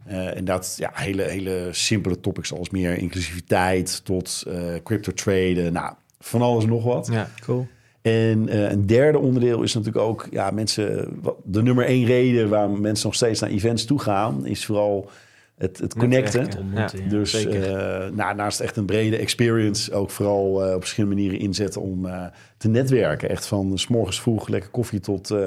[SPEAKER 2] Eh, en dat ja, hele, hele simpele topics als meer inclusiviteit tot crypto traden. Nou, van alles en nog wat.
[SPEAKER 1] ja.
[SPEAKER 3] Cool.
[SPEAKER 2] En een derde onderdeel is natuurlijk ook, ja, mensen, de nummer één reden waarom mensen nog steeds naar events toe gaan, is vooral het, het connecten.
[SPEAKER 1] Netwerken.
[SPEAKER 3] Ontmoeten, ja.
[SPEAKER 2] Dus eh, nou, naast echt een brede experience ook vooral eh, op verschillende manieren inzetten om eh, te netwerken. Echt van s morgens vroeg lekker koffie tot eh,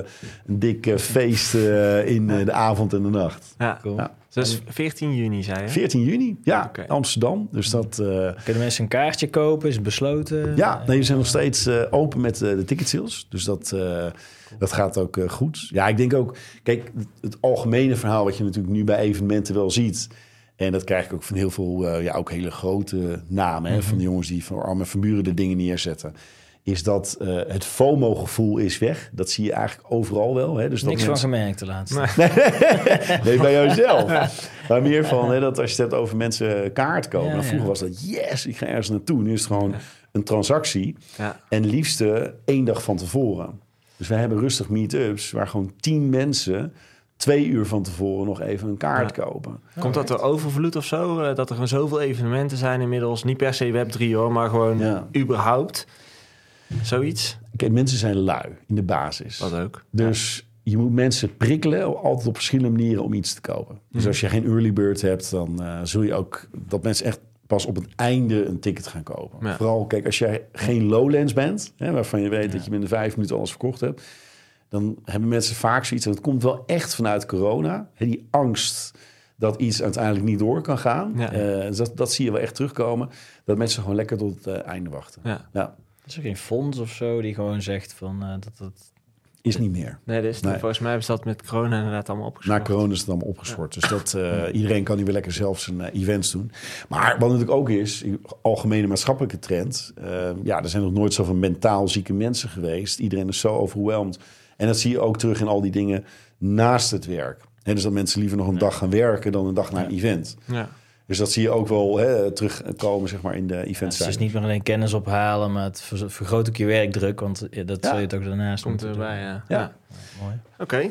[SPEAKER 2] een dik feest eh, in de avond en de nacht.
[SPEAKER 1] ja.
[SPEAKER 3] Cool.
[SPEAKER 2] Ja.
[SPEAKER 1] Dus 14 juni, zei je?
[SPEAKER 2] 14 juni, ja,
[SPEAKER 1] Oké.
[SPEAKER 2] Amsterdam. Dus dat, eh,
[SPEAKER 3] Kunnen mensen een kaartje kopen? Is het besloten?
[SPEAKER 2] Ja, nee, we zijn nog steeds eh, open met eh, de ticket sales. Dus dat, eh, dat gaat ook eh, goed. Ja, ik denk ook... Kijk, het, het algemene verhaal wat je natuurlijk nu bij evenementen wel ziet... en dat krijg ik ook van heel veel, eh, ja, ook hele grote namen... hè, van de jongens die voor Arme van Buren de dingen neerzetten... is dat eh, het FOMO-gevoel is weg. Dat zie je eigenlijk overal wel. Hè? Dus dat
[SPEAKER 3] Niks van gemerkt de laatste.
[SPEAKER 1] Nee. <laughs>
[SPEAKER 2] Nee, bij jouzelf. Maar meer van hè, dat als je het hebt over mensen kaart kopen.
[SPEAKER 3] Ja,
[SPEAKER 2] dan vroeger
[SPEAKER 3] ja.
[SPEAKER 2] was dat yes, ik ga ergens naartoe. Nu is het gewoon een transactie.
[SPEAKER 1] Ja.
[SPEAKER 2] En liefste één dag van tevoren. Dus wij hebben rustig meetups waar gewoon tien mensen twee uur van tevoren nog even een kaart kopen.
[SPEAKER 1] Komt dat door overvloed of zo? Eh, Dat er gewoon zoveel evenementen zijn inmiddels. Niet per se Web3 hoor, maar gewoon
[SPEAKER 2] Ja.
[SPEAKER 1] überhaupt. Zoiets.
[SPEAKER 2] Kijk, mensen zijn lui in de basis.
[SPEAKER 1] Wat ook.
[SPEAKER 2] Dus je moet mensen prikkelen, altijd op verschillende manieren om iets te kopen. Dus als je geen early bird hebt, dan eh, zul je ook dat mensen echt pas op het einde een ticket gaan kopen.
[SPEAKER 1] Ja.
[SPEAKER 2] Vooral, kijk, als jij geen Lowlands bent, hè, waarvan je weet dat je binnen vijf minuten alles verkocht hebt, dan hebben mensen vaak zoiets. En dat komt wel echt vanuit corona. Hè, die angst dat iets uiteindelijk niet door kan gaan.
[SPEAKER 1] Ja.
[SPEAKER 2] Eh, dus dat, dat zie je wel echt terugkomen. Dat mensen gewoon lekker tot het eh, einde wachten.
[SPEAKER 1] Ja.
[SPEAKER 2] Ja,
[SPEAKER 3] Is er geen fonds of zo die gewoon zegt van eh, dat dat...
[SPEAKER 2] is niet meer.
[SPEAKER 1] Nee, dus
[SPEAKER 2] Nee.
[SPEAKER 1] volgens mij hebben ze dat met corona inderdaad allemaal
[SPEAKER 2] Na
[SPEAKER 1] opgeschort.
[SPEAKER 2] corona is het allemaal opgeschort. Dus dat, eh, iedereen kan nu weer lekker zelf zijn eh, events doen. Maar wat natuurlijk ook is, algemene maatschappelijke trend. eh, ja, er zijn nog nooit zoveel mentaal zieke mensen geweest. Iedereen is zo overweldigd. En dat zie je ook terug in al die dingen naast het werk. En dus dat mensen liever nog een dag gaan werken dan een dag naar een event.
[SPEAKER 1] Ja.
[SPEAKER 2] Dus dat zie je ook wel hè, terugkomen zeg maar, in de events.
[SPEAKER 3] het is niet meer alleen kennis ophalen, maar het ver- vergroot ook je werkdruk, want eh, dat
[SPEAKER 2] Ja.
[SPEAKER 3] zul je het ook daarnaast
[SPEAKER 1] Komt
[SPEAKER 3] moeten
[SPEAKER 1] erbij,
[SPEAKER 3] doen.
[SPEAKER 1] ja.
[SPEAKER 2] Ja.
[SPEAKER 1] ja.
[SPEAKER 3] Mooi.
[SPEAKER 1] Oké. Eh,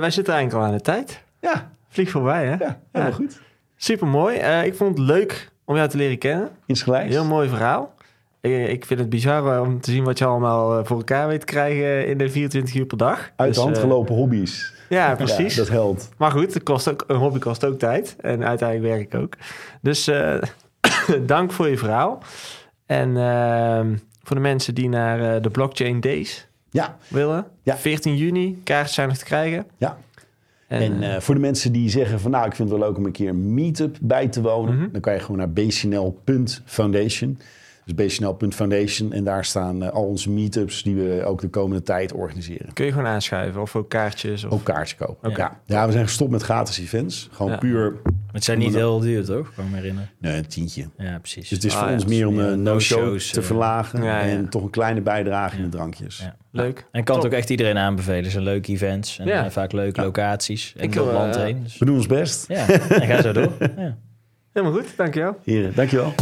[SPEAKER 1] wij zitten eigenlijk al aan de tijd.
[SPEAKER 2] Ja,
[SPEAKER 1] Vlieg voorbij, hè?
[SPEAKER 2] ja, helemaal goed.
[SPEAKER 1] Super mooi. ik vond het leuk om jou te leren kennen.
[SPEAKER 2] Insgelijks.
[SPEAKER 1] Heel mooi verhaal. Ik, ik vind het bizar eh, om te zien wat je allemaal eh, voor elkaar weet te krijgen in de 24 uur per dag.
[SPEAKER 2] Uit
[SPEAKER 1] Dus,
[SPEAKER 2] de hand
[SPEAKER 1] eh,
[SPEAKER 2] gelopen hobby's.
[SPEAKER 1] Ja, precies.
[SPEAKER 2] Ja, dat helpt.
[SPEAKER 1] Maar goed, het kost ook, een hobby kost ook tijd. En uiteindelijk werk ik ook. Dus eh, <coughs> dank voor je verhaal. En ehm, voor de mensen die naar eh, de Blockchain Days
[SPEAKER 2] Ja,
[SPEAKER 1] willen.
[SPEAKER 2] Ja.
[SPEAKER 1] 14 juni, kaarten zijn nog te krijgen.
[SPEAKER 2] ja.
[SPEAKER 1] En,
[SPEAKER 2] En
[SPEAKER 1] eh,
[SPEAKER 2] voor de mensen die zeggen van nou, ik vind het wel leuk om een keer een meetup bij te wonen,
[SPEAKER 1] Mhm.
[SPEAKER 2] dan kan je gewoon naar bcnl.foundation. Dus bcnl.foundation en daar staan eh, al onze meetups die we ook de komende tijd organiseren.
[SPEAKER 1] kun je gewoon aanschuiven of ook kaartjes. Of...
[SPEAKER 2] Ook kaartjes kopen. Ja. ja, we zijn gestopt met gratis events. Gewoon
[SPEAKER 1] Ja.
[SPEAKER 2] puur
[SPEAKER 3] Maar het zijn niet heel duur, toch? Kan ik me herinneren.
[SPEAKER 2] nee, een tientje.
[SPEAKER 3] Ja, precies.
[SPEAKER 2] Dus het is
[SPEAKER 1] Ah,
[SPEAKER 2] voor
[SPEAKER 1] ja.
[SPEAKER 2] ons meer om
[SPEAKER 3] Ja,
[SPEAKER 2] een no-show te
[SPEAKER 3] eh,
[SPEAKER 2] verlagen
[SPEAKER 1] ja, ja.
[SPEAKER 2] en toch een kleine bijdrage in de drankjes.
[SPEAKER 3] Ja.
[SPEAKER 1] Leuk.
[SPEAKER 3] En kan
[SPEAKER 1] Top.
[SPEAKER 3] het ook echt iedereen aanbevelen. Het zijn leuke events en
[SPEAKER 1] Ja.
[SPEAKER 3] eh, vaak leuke
[SPEAKER 2] Ja.
[SPEAKER 3] locaties. En
[SPEAKER 1] Ik
[SPEAKER 3] door het
[SPEAKER 1] wil,
[SPEAKER 3] land
[SPEAKER 1] eh,
[SPEAKER 3] heen. Dus,
[SPEAKER 2] We doen ons best.
[SPEAKER 3] ja, en ga zo door. Ja.
[SPEAKER 1] Helemaal goed, dankjewel.
[SPEAKER 2] Heren, dankjewel.